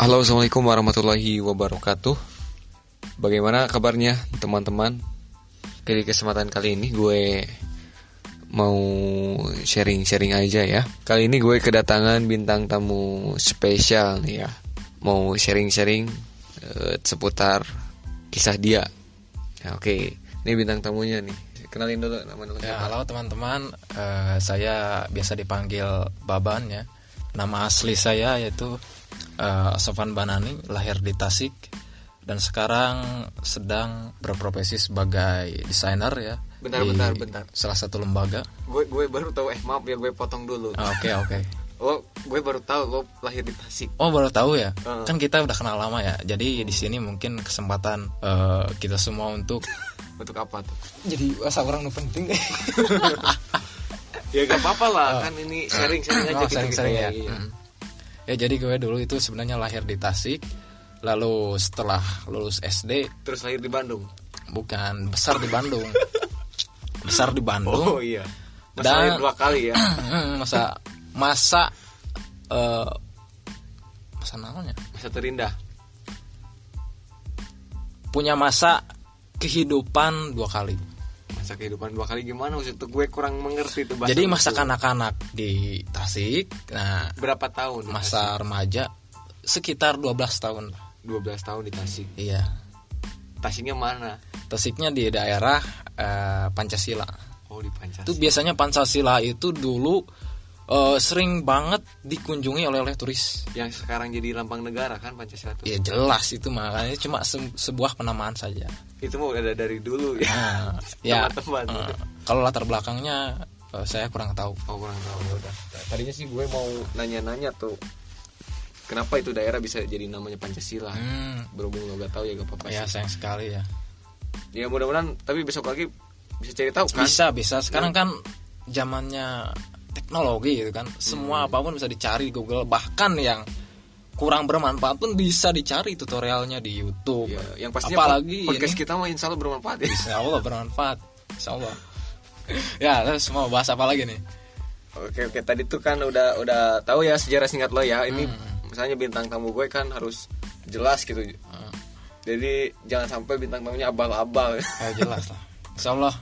Halo assalamualaikum warahmatullahi wabarakatuh. Bagaimana kabarnya teman-teman? Oke, Di kesempatan kali ini gue mau sharing-sharing aja ya. Kali ini gue kedatangan bintang tamu spesial nih ya. Mau sharing-sharing eh, seputar kisah dia. Ya, Oke, ini bintang tamunya nih. Kenalin dulu nama dulu. Ya, halo teman-teman, Eh, saya biasa dipanggil Baban ya. Nama asli saya yaitu eh, Sofan Banani, lahir di Tasik dan sekarang sedang berprofesi sebagai desainer ya. Bentar, di bentar, bentar. Salah satu lembaga. Gue, gue baru tahu, eh maaf ya gue potong dulu Ah, Oke oke. Lo, gue baru tahu lo lahir di Tasik Oh baru tahu ya? Ah. Kan kita udah kenal lama ya. Jadi di sini mungkin kesempatan eh, kita semua untuk Untuk apa tuh? jadi asa orang nu penting. Ya gak apa-apa lah, kan ini sharing-sharing aja Oh, gitu sering-sering ya. Iya. Mm. Ya jadi gue dulu itu sebenarnya lahir di Tasik, lalu setelah lulus SD Terus lahir di Bandung. bukan besar di Bandung, besar di Oh Bandung. iya. Masa Dan- lahir dua kali ya. masa masa eh masa namanya Masa terindah. punya masa kehidupan dua kali. Masa kehidupan dua kali gimana maksud tuh gue kurang mengerti bahasa Jadi masa itu. kanak-kanak di Tasik, nah berapa tahun? masa remaja sekitar 12 tahun. 12 tahun di Tasik. Iya. Tasiknya mana? Tasiknya di daerah eh, Pancasila. Oh di Pancasila. Itu biasanya Pancasila itu dulu eh, sering banget dikunjungi oleh oleh turis. Yang sekarang jadi lambang negara kan Pancasila tuh. Ya jelas itu makanya cuma se- sebuah penamaan saja. Itu mau ada dari dulu ya. Nah, ya Teman-teman. eh, kalau latar belakangnya eh, saya kurang tahu. Oh kurang tahu ya udah. Tadinya sih gue mau nanya-nanya tuh. Kenapa itu daerah bisa jadi namanya Pancasila? Hmm, Berhubung lo gak tahu ya gak apa-apa ya sayang sekali ya. Ya mudah-mudahan tapi besok lagi bisa cari tahu kan? Bisa bisa sekarang kan zamannya teknologi gitu kan. Semua apa pun bisa dicari di Google bahkan yang kurang bermanfaat pun bisa dicari tutorialnya di YouTube. Ya, yang pastinya apalagi podcast ini kita mah insya Allah bermanfaat ya. Insya Allah bermanfaat Insya Allah Ya terus mau bahas apa lagi nih Oke oke tadi tuh kan udah udah tahu ya sejarah singkat lo ya. Ini Hmm. misalnya bintang tamu gue kan harus jelas gitu. Hmm. Jadi jangan sampai bintang tamunya abal-abal. Ya jelas lah Insya Allah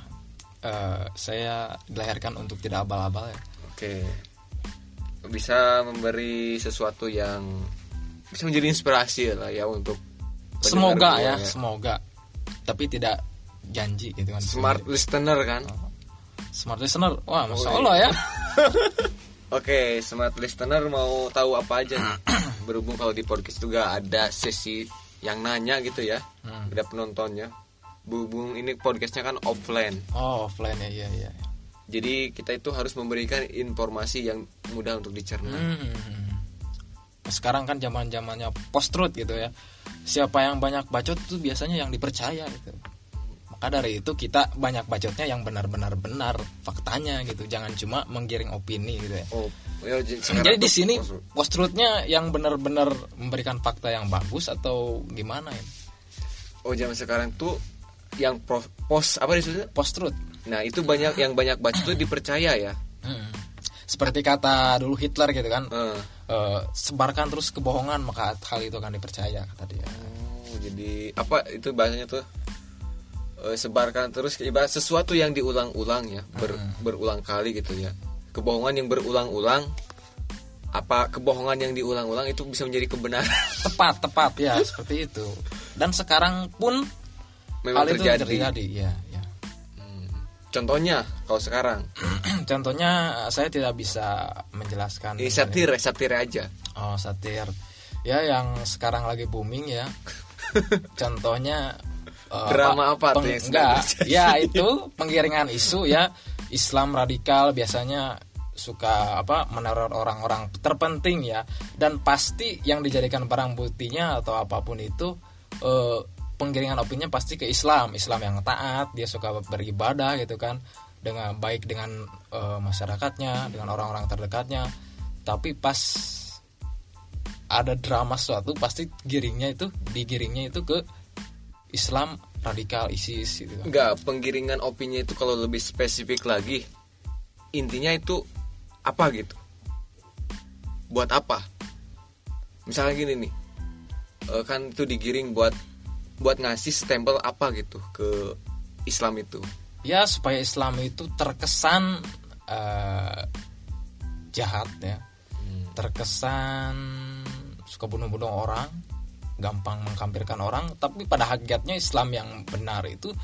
eh, Saya dilahirkan untuk tidak abal-abal ya Oke. Bisa memberi sesuatu yang bisa menjadi inspirasi lah ya untuk Semoga gue ya Semoga Tapi tidak janji gitu kan Smart listener kan. Smart listener Wah Masya Oh, Allah ya Oke, smart listener mau tahu apa aja nih? Berhubung kalau di podcast juga ada sesi yang nanya gitu ya. Hmm. Ada penontonnya. Berhubung ini podcastnya kan offline. Oh offline ya iya iya Jadi kita itu harus memberikan informasi yang mudah untuk dicerna. Hmm. Sekarang kan zaman zamannya post truth gitu ya. Siapa yang banyak bacot itu biasanya yang dipercaya gitu. Maka dari itu kita banyak bacotnya yang benar-benar benar faktanya gitu. Jangan cuma menggiring opini gitu ya. Oh, ya, Jadi di sini post truthnya yang benar-benar memberikan fakta yang bagus atau gimana ya? Oh, zaman sekarang tuh yang pro, post apa disebutnya? Post truth. Nah, itu banyak yang banyak baca tuh dipercaya ya. Hmm. Seperti kata dulu Hitler gitu kan. Eh, eh, sebarkan terus kebohongan maka hal itu akan dipercaya kata dia. Oh, jadi apa itu bahasanya tuh? Eh, sebarkan terus ibarat sesuatu yang diulang-ulang ya, ber- berulang kali gitu ya. Kebohongan yang berulang-ulang apa kebohongan yang diulang-ulang itu bisa menjadi kebenaran. tepat tepat ya seperti itu dan sekarang pun Memang hal itu terjadi. terjadi ya, ya. Contohnya kalau sekarang? Contohnya saya tidak bisa menjelaskan. Ini satir, satir aja. oh satir. Ya yang sekarang lagi booming ya. Contohnya eh, Drama apa? tuh yang sedang enggak ya itu penggiringan isu ya. Islam radikal biasanya suka apa meneror orang-orang terpenting ya. Dan pasti yang dijadikan barang buktinya atau apa pun itu eh, penggiringan opininya pasti ke Islam Islam yang taat dia suka beribadah gitu kan dengan baik dengan eh, masyarakatnya dengan orang-orang terdekatnya tapi pas ada drama suatu pasti giringnya itu digiringnya itu ke Islam radikal ISIS gitu kan. Enggak, penggiringan opini itu kalau lebih spesifik lagi intinya itu apa gitu? Buat apa? Misalnya gini nih. eh, kan itu digiring buat buat ngasih stempel apa gitu ke Islam itu? Ya supaya Islam itu terkesan eh, jahat ya. Terkesan suka bunuh-bunuh orang gampang mengkampirkan orang tapi pada hakikatnya Islam yang benar itu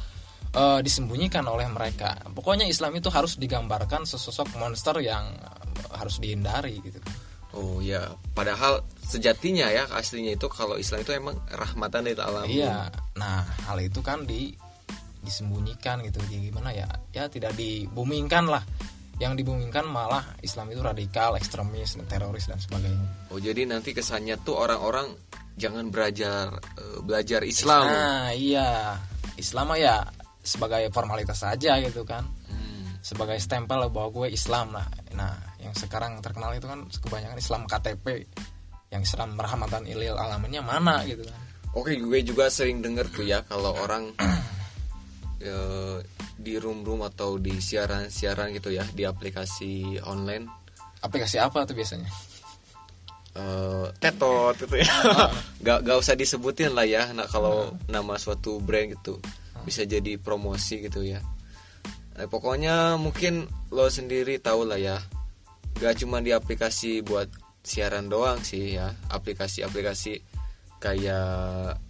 eh, disembunyikan oleh mereka. Pokoknya Islam itu harus digambarkan sesosok monster yang harus dihindari gitu. Oh ya. Padahal sejatinya ya aslinya itu kalau Islam itu emang rahmatan dari alam iya nah hal itu kan di disembunyikan gitu Jadi gimana ya ya tidak dibumingkan lah yang dibumingkan malah Islam itu radikal ekstremis teroris dan sebagainya oh jadi nanti kesannya tuh orang-orang jangan belajar eh, belajar Islam Nah, iya. Islam ya sebagai formalitas saja gitu kan. Hmm. Sebagai stempel bahwa gue Islam lah. Nah, yang sekarang terkenal itu kan kebanyakan Islam KTP. Yang Islam rahmatan ilil alaminnya mana gitu kan. Oke, gue juga sering denger tuh ya kalau orang eh, di room-room atau di siaran-siaran gitu ya di aplikasi online Aplikasi apa tuh biasanya? eh, tetot gitu ya. gak, gak usah disebutin lah ya. Nah kalau nama suatu brand gitu bisa jadi promosi gitu ya. Eh, pokoknya mungkin lo sendiri tahu lah ya. Gak cuma di aplikasi buat siaran doang sih ya. Aplikasi-aplikasi kayak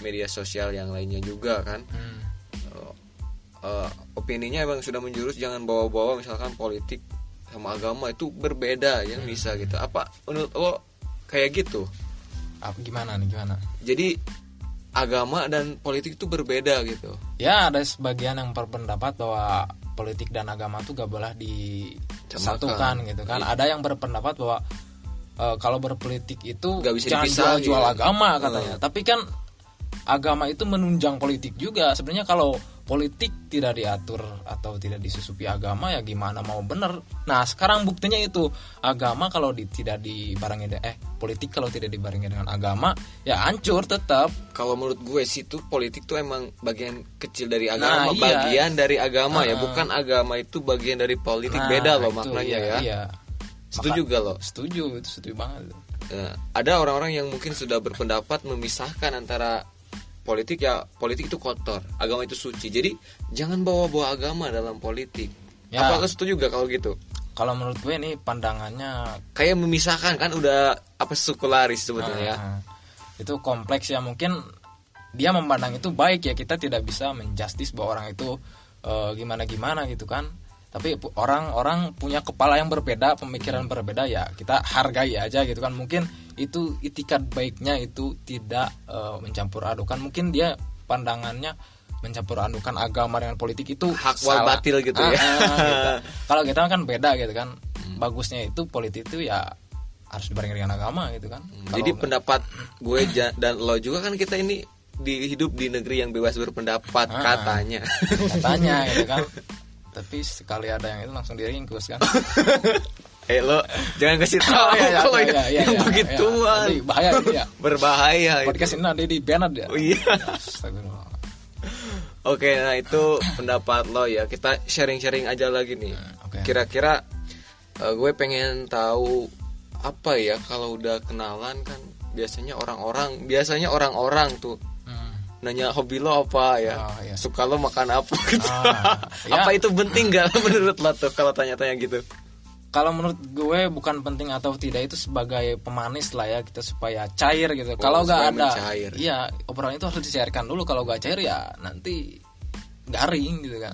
media sosial yang lainnya juga kan. Hmm. Eh, eh, opininya emang sudah menjurus jangan bawa-bawa misalkan politik sama agama itu berbeda yang bisa gitu apa menurut lo kayak gitu Apa gimana nih gimana? jadi agama dan politik itu berbeda gitu Ya ada sebagian yang berpendapat bahwa politik dan agama itu gak boleh disatukan gitu kan. Ada yang berpendapat bahwa eh, kalau berpolitik itu Nggak bisa jangan dipisah jual-jual gitu. agama katanya. Tapi kan agama itu menunjang politik juga. Sebenarnya kalau politik tidak diatur atau tidak disusupi agama ya gimana mau bener. Nah sekarang buktinya itu agama kalau di- tidak dibarengi eh politik kalau tidak dibarengi dengan agama ya hancur tetap. kalau menurut gue sih tuh politik tuh emang bagian kecil dari agama Nah, iya. bagian dari agama ya Ah. bukan agama itu bagian dari politik Nah, beda loh itu, maknanya iya, ya Iya. Setuju gak lo? Setuju itu setuju banget. Nah, ada orang-orang yang mungkin sudah berpendapat memisahkan antara politik ya politik itu kotor agama itu suci. Jadi jangan bawa-bawa agama dalam politik. Ya. apa lo setuju gak kalau gitu? Kalau menurut gue ini pandangannya kayak memisahkan kan udah apa sekularis sebetulnya ya. Ah, itu kompleks ya. Mungkin dia memandang itu baik ya. Kita tidak bisa menjustis bahwa orang itu gimana gimana gitu kan tapi orang-orang punya kepala yang berbeda pemikiran berbeda ya kita hargai aja gitu kan. Mungkin itu itikat baiknya itu tidak eh, mencampur adukan. Mungkin dia pandangannya mencampur adukan agama dengan politik itu Hak wal batil gitu Ah, ya. ah, gitu. kalau kita kan beda gitu kan. Bagusnya itu politik itu ya harus dibarengi dengan agama gitu kan. Kalau jadi nggak- pendapat gue dan lo juga kan kita ini di hidup di negeri yang bebas berpendapat Ah. katanya. Katanya gitu kan tapi sekali ada yang itu langsung diringkus kan eh lo jangan kasih tahu Oh, iya, iya, kalau yang, iya, yang iya, begituan. Nanti bahaya ya berbahaya podcast ini nanti di banned ya Oh, iya. Oke, nah itu pendapat lo ya. Kita sharing-sharing aja lagi nih. oke. Kira-kira eh, gue pengen tahu apa ya kalau udah kenalan kan biasanya orang-orang, biasanya orang-orang tuh Hmm. Nanya hobi lo apa ya, Oh, iya. suka lo makan apa gitu. Ah, ya. apa itu penting gak menurut lo tuh kalau tanya-tanya gitu? kalau menurut gue bukan penting atau tidak itu sebagai pemanis lah ya kita supaya cair gitu kalau nggak ada mencair. iya obrolan itu harus dicairkan dulu kalau nggak cair ya nanti garing gitu kan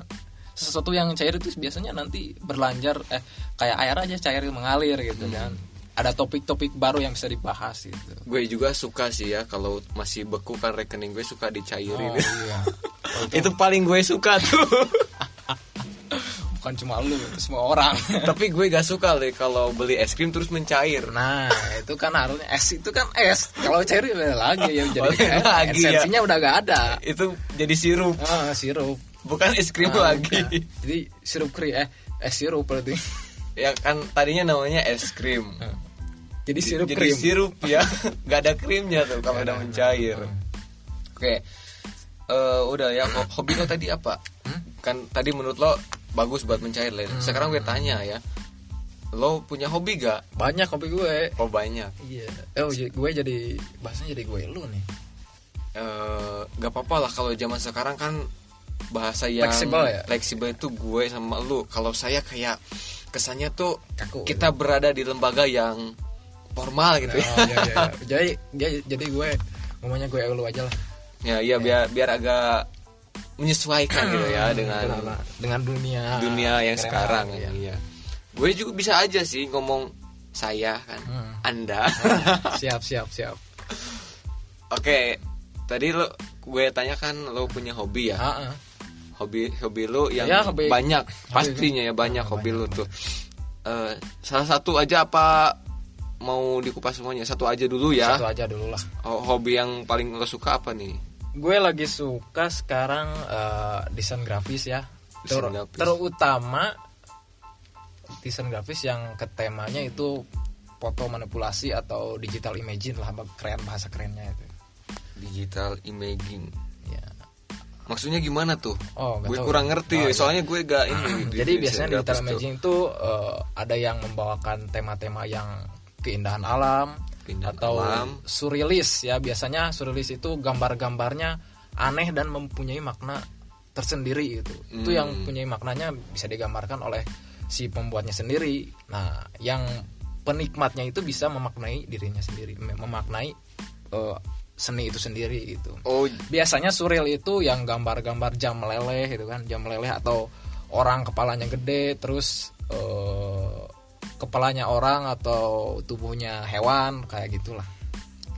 sesuatu yang cair itu biasanya nanti berlanjur eh kayak air aja cair mengalir gitu Hmm. kan ada topik-topik baru yang bisa dibahas gitu Gue juga suka sih ya kalau masih beku kan rekening gue suka dicairin. oh iya Oh, itu paling gue suka tuh. bukan cuma lu itu semua orang Tapi gue gak suka deh kalau beli es krim terus mencair. Nah, itu kan harusnya es itu kan es. Kalau cair ya beda lagi ya jadi Beda es. lagi ya. esensinya udah gak ada. Itu jadi sirup, Ah, sirup. bukan es krim Ah, lagi. bukan. Jadi sirup krim eh es sirup berarti. Ya kan tadinya namanya es krim. Jadi sirup Jadi krim. sirup ya, nggak ada krimnya tuh kalau udah mencair. Oke, Eh, udah ya. ho- Hobi lo tadi apa? Hmm? Kan tadi menurut lo bagus buat mencair lah. Sekarang gue tanya ya, lo punya hobi gak banyak hobi gue oh banyak iya oh j- gue jadi bahasanya jadi gue lu nih gak apa-apa lah kalau zaman sekarang kan bahasa yang Fleksibel ya? fleksibel itu gue sama lu kalau saya kayak kesannya tuh kaku kita berada di lembaga yang formal gitu ya. Oh, iya, iya, iya. jadi dia- jadi gue ngomongnya gue lu aja lah. Ya iya biar biar agak menyesuaikan gitu ya dengan Benar, dengan dunia dunia yang keren sekarang lah, iya. iya. Gue juga bisa aja sih ngomong saya kan Hmm. anda. Siap siap siap. Oke tadi lo gue tanya kan lo punya hobi ya? Ah, ah. hobi hobi lu yang Ya, hobi- banyak pastinya ya banyak Ah, hobi banyak, lu tuh Eh, salah satu aja apa mau dikupas semuanya satu aja dulu ya satu aja dulu lah Ho- hobi yang paling lo suka apa nih gue lagi suka sekarang eh, desain grafis ya Desain Ter- grafis. terutama desain grafis yang ke temanya itu foto manipulasi atau digital imaging lah keren bahasa kerennya itu digital imaging ya maksudnya gimana tuh oh gue tahu. kurang ngerti Oh, iya. soalnya gue gak ini di- jadi di biasanya desain digital tuh. imaging itu eh, ada yang membawakan tema-tema yang keindahan alam Keindahan atau alam. surrealis ya. Biasanya surrealis itu gambar-gambarnya aneh dan mempunyai makna tersendiri itu Hmm. yang punya maknanya bisa digambarkan oleh si pembuatnya sendiri. Nah yang penikmatnya itu bisa memaknai dirinya sendiri mem- memaknai eh, seni itu sendiri gitu. Oh. Biasanya surreal itu yang gambar-gambar jam meleleh gitu kan jam meleleh atau orang kepalanya gede terus eh, kepalanya orang atau tubuhnya hewan kayak gitulah.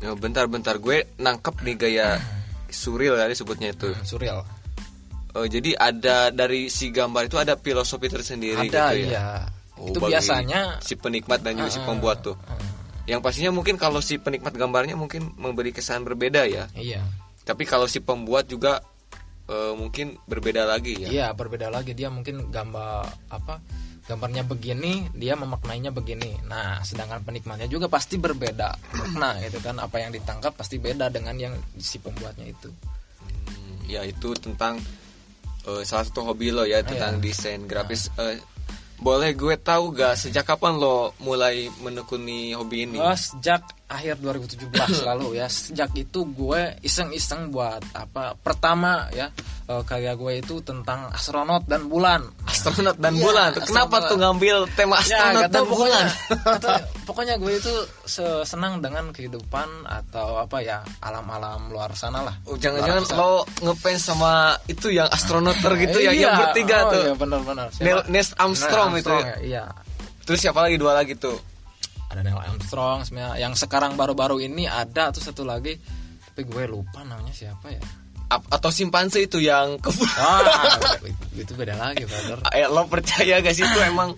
Ya, bentar bentar. Gue nangkep nih gaya surreal ya disebutnya itu. Hmm, surreal Oh, jadi ada dari si gambar itu ada filosofi tersendiri ada gitu ya? iya. Oh, itu biasanya si penikmat dan juga si Ah, pembuat tuh. Yang pastinya mungkin kalau si penikmat gambarnya mungkin memberi kesan berbeda ya. iya. Tapi kalau si pembuat juga eh, mungkin berbeda lagi ya. iya berbeda lagi. Dia mungkin gambar apa gambarnya begini dia memaknainya begini nah sedangkan penikmatnya juga pasti berbeda nah itu kan apa yang ditangkap pasti beda dengan yang si pembuatnya itu Hmm, ya itu tentang eh, salah satu hobi lo ya tentang Iya. desain grafis. Eh, boleh gue tahu gak sejak kapan lo mulai menekuni hobi ini? Oh, sejak akhir 2017 lalu ya. Sejak itu gue iseng-iseng buat apa? Pertama ya eh, karya gue itu tentang astronot dan bulan. Astronot dan Iya, bulan. Kenapa astronot. tuh ngambil tema astronot nggak dan pokoknya, bulan? tahu, pokoknya gue itu se- senang dengan kehidupan atau apa ya alam-alam luar sana lah. Oh, jangan-jangan lo ngefans sama itu yang astronoter gitu ya, Iya, yang bertiga oh, tuh. Iya, benar-benar. Neil, Armstrong, Neil itu. Armstrong, ya. ya, Iya. Terus siapa lagi dua lagi tuh? Ada Neil Armstrong sebenarnya. Yang sekarang baru-baru ini ada tuh satu lagi tapi gue lupa namanya siapa ya. Ap- atau simpanse itu yang ke ah itu beda lagi brother. Eh, lo percaya gak sih itu emang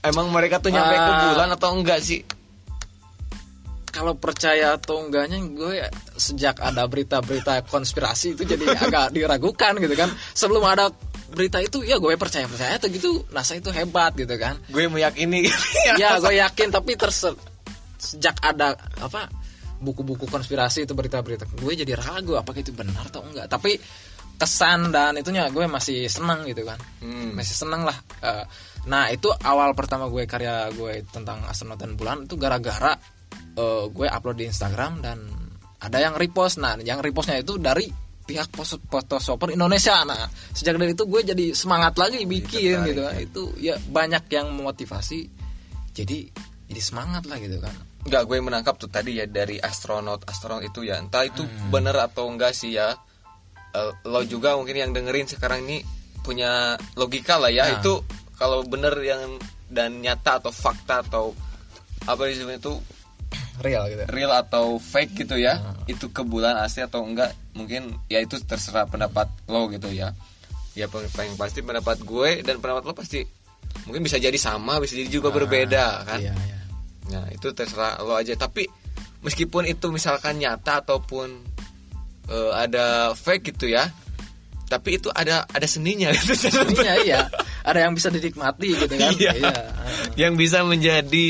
emang mereka tuh nyampe ke Ah. bulan atau enggak sih? kalau percaya atau enggaknya gue sejak ada berita-berita konspirasi itu jadi agak diragukan gitu kan. Sebelum ada berita itu ya gue percaya percaya atau gitu NASA itu hebat gitu kan. Gue meyakini gitu ya. Gue yakin tapi terse sejak ada apa buku-buku konspirasi itu berita-berita gue jadi ragu apakah itu benar atau enggak. Tapi kesan dan itunya gue masih senang gitu kan. Hmm. masih senang lah Eh, nah itu awal pertama gue karya gue tentang astronot dan bulan itu gara-gara eh, gue upload di Instagram dan ada yang repost. Nah yang repostnya itu dari pihak fotoshopper Indonesia nah sejak dari itu gue jadi semangat lagi bikin tertarik, gitu kan ya. itu ya banyak yang memotivasi jadi jadi semangat lah gitu kan Enggak, gue menangkap tuh tadi ya dari astronot astronot itu ya entah itu bener atau enggak sih ya. Eh, lo juga mungkin yang dengerin sekarang ini punya logika lah ya Nah. itu kalau bener yang dan nyata atau fakta atau apa itu real gitu real atau fake gitu ya itu ke bulan asli atau enggak mungkin ya itu terserah pendapat lo gitu ya. Ya paling pasti pendapat gue dan pendapat lo pasti mungkin bisa jadi sama bisa jadi juga berbeda kan? iya iya. Nah itu terserah lo aja. Tapi meskipun itu misalkan nyata ataupun eh, ada fake gitu ya Tapi itu ada ada seninya. Gitu. Iya iya. Ada yang bisa dinikmati gitu kan. Iya. iya. Yang bisa menjadi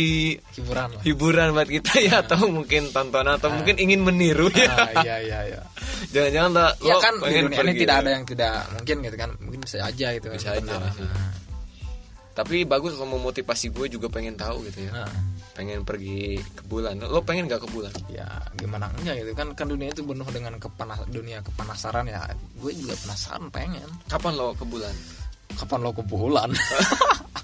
hiburan lah. hiburan buat kita ya. Atau mungkin tontonan atau mungkin ingin meniru ya. Ah, iya iya iya. Jangan-jangan lo ya kan di dunia ini tidak ada yang tidak mungkin gitu kan. Mungkin bisa aja gitu Bisa aja, benar. sih. Nah, tapi bagus kalau memotivasi gue juga pengen tahu gitu ya. Nah, pengen pergi ke bulan. Lo pengen gak ke bulan? Ya gimana enggak gitu. Kan kan dunia itu penuh dengan kepanas dunia kepanasaran ya. Gue juga penasaran pengen. Kapan lo ke bulan? Kapan lo ke bulan?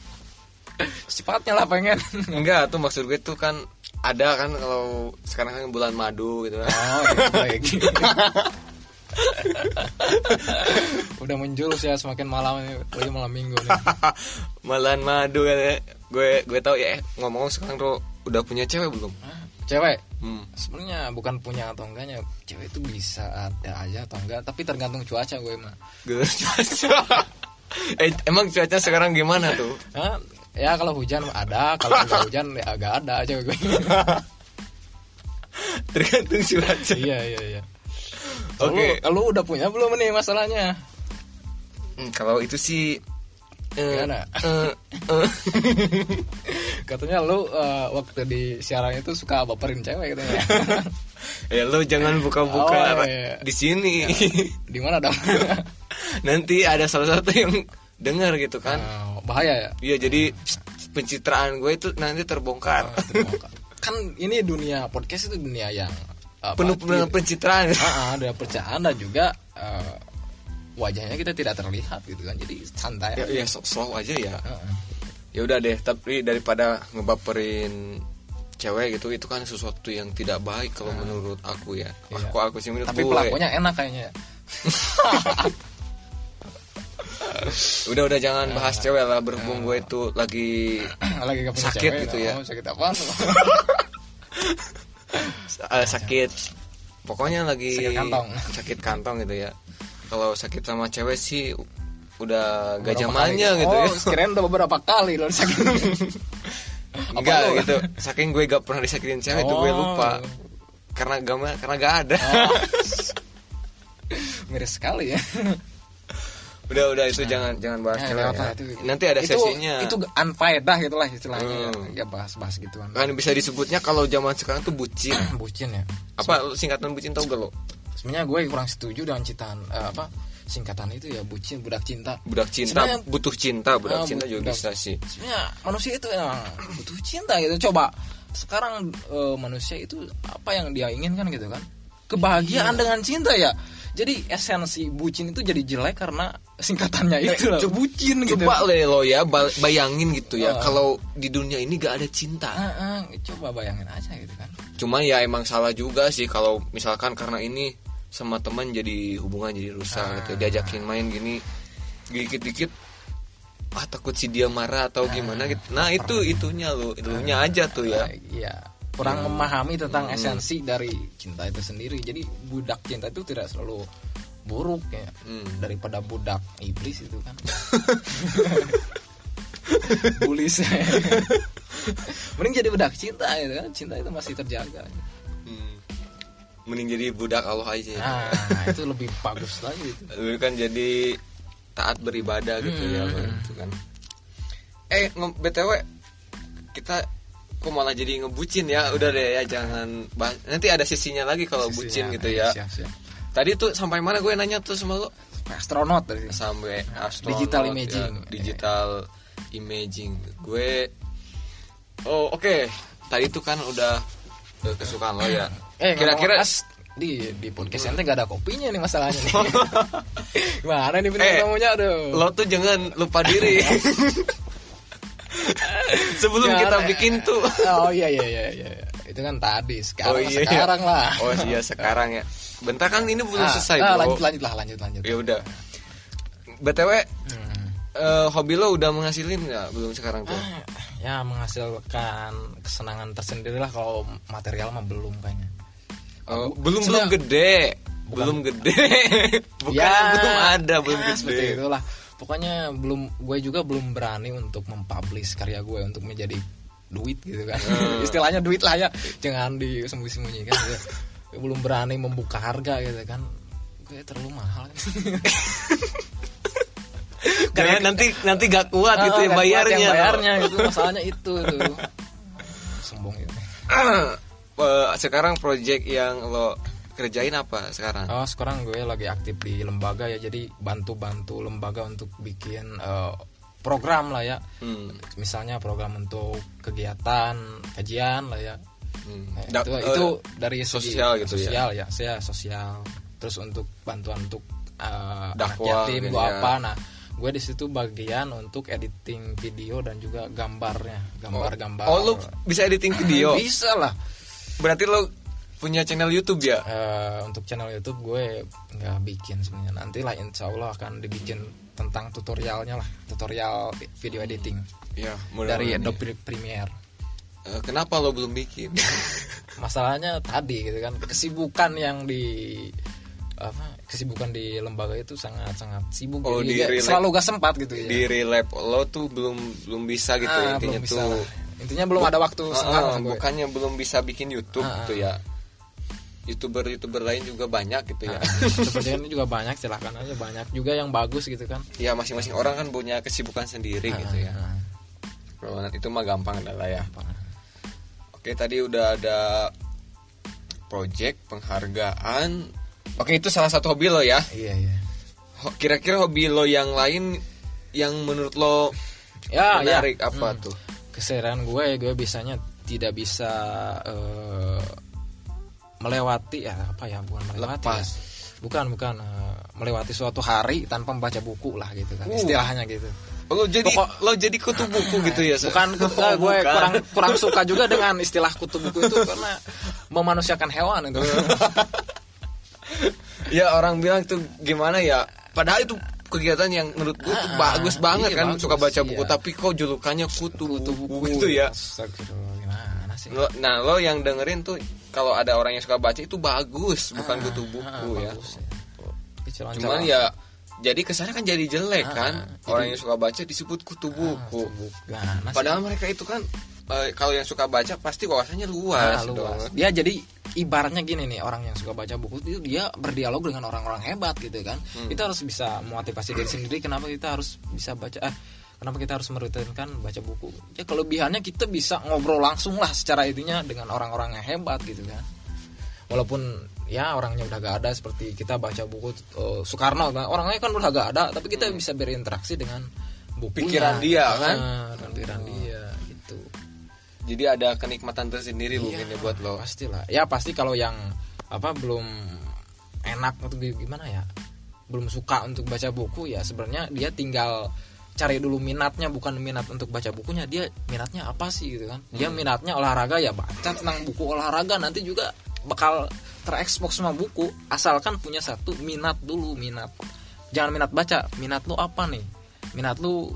Secepatnya lah pengen. Enggak tuh maksud gue tuh kan ada kan kalau sekarang kan bulan madu gitu kan. Oh ya, baik udah menjurus ya semakin malam ini lagi malam minggu nih Malan madu kan ya. gue gue tahu ya ngomong sekarang tuh udah punya cewek belum Hah? cewek hmm. sebenarnya bukan punya atau enggaknya cewek itu bisa ada aja atau enggak tapi tergantung cuaca gue mah cuaca. eh emang cuaca sekarang gimana tuh Hah? ya kalau hujan ada kalau enggak hujan ya agak ada cewek gue tergantung cuaca iya iya iya Oke. Lu, lu udah punya belum nih masalahnya Hmm, kalau itu sih eh, Gimana? eh, eh. katanya lu eh, waktu di siaran itu suka baperin cewek katanya ya lo jangan buka-buka Oh, iya. di sini di mana dong nanti ada salah satu yang dengar gitu kan Eh, bahaya ya iya jadi pencitraan gue itu nanti terbongkar kan ini dunia podcast itu dunia yang apa, penuh dengan pencitraan. Ah, ah, ada percayaan dan juga eh, wajahnya kita tidak terlihat gitu kan. Jadi santai ya, ya so- slow aja ya. Ah. ya udah deh tapi daripada ngebaperin cewek gitu itu kan sesuatu yang tidak baik kalau menurut aku ya. Iya. aku aku sih menurut tapi gue. pelakunya enak kayaknya. Ya. udah udah jangan bahas cewek lah berhubung gue itu lagi lagi Sakit cewek, gitu oh, ya. sakit apaan eh, sakit. Pokoknya lagi Sakit kantong. sakit kantong gitu ya. Kalau sakit sama cewek sih udah gak zamannya gitu oh, ya. sekirain udah beberapa kali lo sakit. Enggak gitu. Saking gue gak pernah disakitin cewek itu gue Oh. lupa. Karena gak karena gak ada. Miris sekali ya udah udah itu jangan jangan bahas Ya, cewek ya. itu- nanti ada itu, sesinya. itu unfaedah gitu lah istilahnya Hmm. ya bahas-bahas gituan. Kan bisa disebutnya kalau zaman sekarang tuh bucin. Bucin ya. Apa singkatan bucin tau gak lo? Sebenarnya gue kurang setuju dengan citaan eh, apa singkatan itu ya bucin budak cinta. Budak cinta Sebenarnya- butuh cinta budak Ah, cinta juga budak- bisa sih. sebenarnya manusia itu emang butuh cinta gitu. Coba sekarang eh, manusia itu apa yang dia inginkan gitu kan? Kebahagiaan Iya. dengan cinta ya jadi esensi bucin itu jadi jelek karena singkatannya itu. lah coba- bucin gitu. Coba le lo ya ba- bayangin gitu ya. Ah. kalau di dunia ini gak ada cinta. Ah, ah, coba bayangin aja gitu kan. Cuma ya emang salah juga sih kalau misalkan karena ini sama teman jadi hubungan jadi rusak Ah. gitu. Diajakin main gini dikit-dikit ah takut si dia marah atau gimana gitu. Nah itu itunya lo, itunya aja tuh ya. Ah, iya kurang memahami tentang esensi dari cinta itu sendiri jadi budak cinta itu tidak selalu buruk ya Hmm. daripada budak iblis itu kan bulis mending jadi budak cinta gitu kan cinta itu masih terjaga Hmm. Mending jadi budak Allah aja. ya. nah itu lebih bagus lagi itu Lu kan jadi taat beribadah gitu ya Hmm. gitu kan. Eh BTW kita kok malah jadi ngebucin ya udah deh ya jangan bahas nanti ada sisinya lagi kalau bucin Sisinya, gitu eh, ya siap, siap. Tadi tuh sampai mana gue nanya tuh sama lo? astronot tadi Sampai astronot, Digital ya, imaging. digital imaging. Gue Oh, oke. Tadi tuh kan udah kesukaan lo ya. eh kira-kira di di podcast ente gak ada kopinya nih masalahnya nih gimana nih Eh, bintang tamunya aduh lo tuh jangan lupa diri. Sebelum Jangan, kita bikin tuh. oh iya iya iya iya itu kan tadi sekarang oh iya. sekarang lah Oh iya sekarang ya. Bentar kan ini belum Ah, selesai ah, lanjut lanjut lah lanjut lanjut Ya udah. BTW Hmm. eh, hobi lo udah menghasilin nggak belum sekarang tuh? Ah, ya menghasilkan kesenangan tersendiri lah kalau material mah belum kayaknya Oh, belum belum gede. Belum gede. Bukan Ya, belum ada, belum ya, seperti gede. itulah pokoknya belum gue juga belum berani untuk mempublish karya gue untuk menjadi duit gitu kan. Hmm. istilahnya duit lah ya. Jangan disembunyi-sembunyikan gitu. belum berani membuka harga gitu kan. Gue terlalu mahal. Karena nanti nanti gak kuat gitu ya nggak kuat bayarnya. yang bayarnya itu masalahnya itu tuh sombong gitu Eh, sekarang project yang lo kerjain apa sekarang? Oh sekarang gue lagi aktif di lembaga ya jadi bantu-bantu lembaga untuk bikin eh, program lah ya Hmm. misalnya program untuk kegiatan kajian lah ya Hmm. Nah, Da- itu eh, itu dari segi sosial gitu ya? sosial ya saya sosial terus untuk bantuan untuk uh, anak Dakwah yatim gitu gua ya. apa nah gue di situ bagian untuk editing video dan juga gambarnya gambar-gambar Oh, lu bisa editing video. bisa lah Berarti lo punya channel YouTube ya? Eh, untuk channel YouTube gue nggak bikin sebenarnya nanti lah insya Allah akan dibikin tentang tutorialnya lah tutorial video editing Iya, dari Adobe Premiere ya. Eh, kenapa lo belum bikin? masalahnya tadi gitu kan kesibukan yang di apa kesibukan di lembaga itu sangat sangat sibuk Oh, jadi di ya selalu gak sempat gitu ya Di relap lo tuh belum belum bisa gitu Ah, intinya belum bisa tuh. lah. intinya belum ada waktu lah gue. bukannya belum bisa bikin YouTube Ah, gitu ya. YouTuber-YouTuber lain juga banyak gitu ya. Seperti ini juga banyak silahkan aja banyak juga yang bagus gitu kan ya masing-masing orang kan punya kesibukan sendiri gitu ya. Ah, Kalau nanti itu mah gampang adalah ya. ah. Oke, tadi udah ada project penghargaan. Oke, itu salah satu hobi lo ya. iya iya Kira-kira hobi lo yang lain yang menurut lo ya ya menarik apa Hmm. tuh? keseharian gue gue biasanya tidak bisa eh, melewati ya apa ya bukan melewati Lepas. ya. bukan bukan eh, melewati suatu hari tanpa membaca buku lah gitu kan Uh. istilahnya gitu Lo jadi Pokok- lo jadi kutu buku gitu ya? Sa? bukan Oh, eh, gue bukan. kurang kurang suka juga dengan istilah kutu buku itu karena memanusiakan hewan itu ya orang bilang tuh gimana ya? Padahal itu kegiatan yang menurut gue tuh Ah, bagus banget iya, kan bagus, suka baca buku iya. tapi kok julukannya kutu, kutu buku, buku itu ya. Nah lo yang dengerin tuh kalau ada orang yang suka baca itu bagus bukan Ah, kutu ah, buku ya. bagus ya. Cuman ya jadi kesannya kan jadi jelek Ah, kan jadi- orang yang suka baca disebut kutu buku. Gimana sih? Padahal mereka itu kan eh, kalau yang suka baca pasti wawasannya Ah, luas. luas. dong. Dia jadi ibaratnya gini nih orang yang suka baca buku itu dia berdialog dengan orang-orang hebat gitu kan. Hmm. Kita harus bisa memotivasi diri sendiri kenapa kita harus bisa baca eh kenapa kita harus merutinkan baca buku. Ya kelebihannya kita bisa ngobrol langsung lah secara itunya dengan orang-orang yang hebat gitu kan. Walaupun ya orangnya udah gak ada seperti kita baca buku eh, Soekarno kan orangnya kan udah gak ada tapi kita bisa berinteraksi dengan bukunya. Hmm. Pikiran dia, kan? Ah, dengan pikiran dia gitu. Jadi ada kenikmatan tersendiri Iya, mungkin ya buat lo. pastilah ya pasti kalau yang apa belum enak atau gimana ya belum suka untuk baca buku ya sebenarnya dia tinggal cari dulu minatnya bukan minat untuk baca bukunya dia minatnya apa sih gitu kan? Dia minatnya olahraga ya baca tentang buku olahraga nanti juga bakal terekspos sama buku asalkan punya satu minat dulu minat. Jangan minat baca minat lu apa nih? Minat lu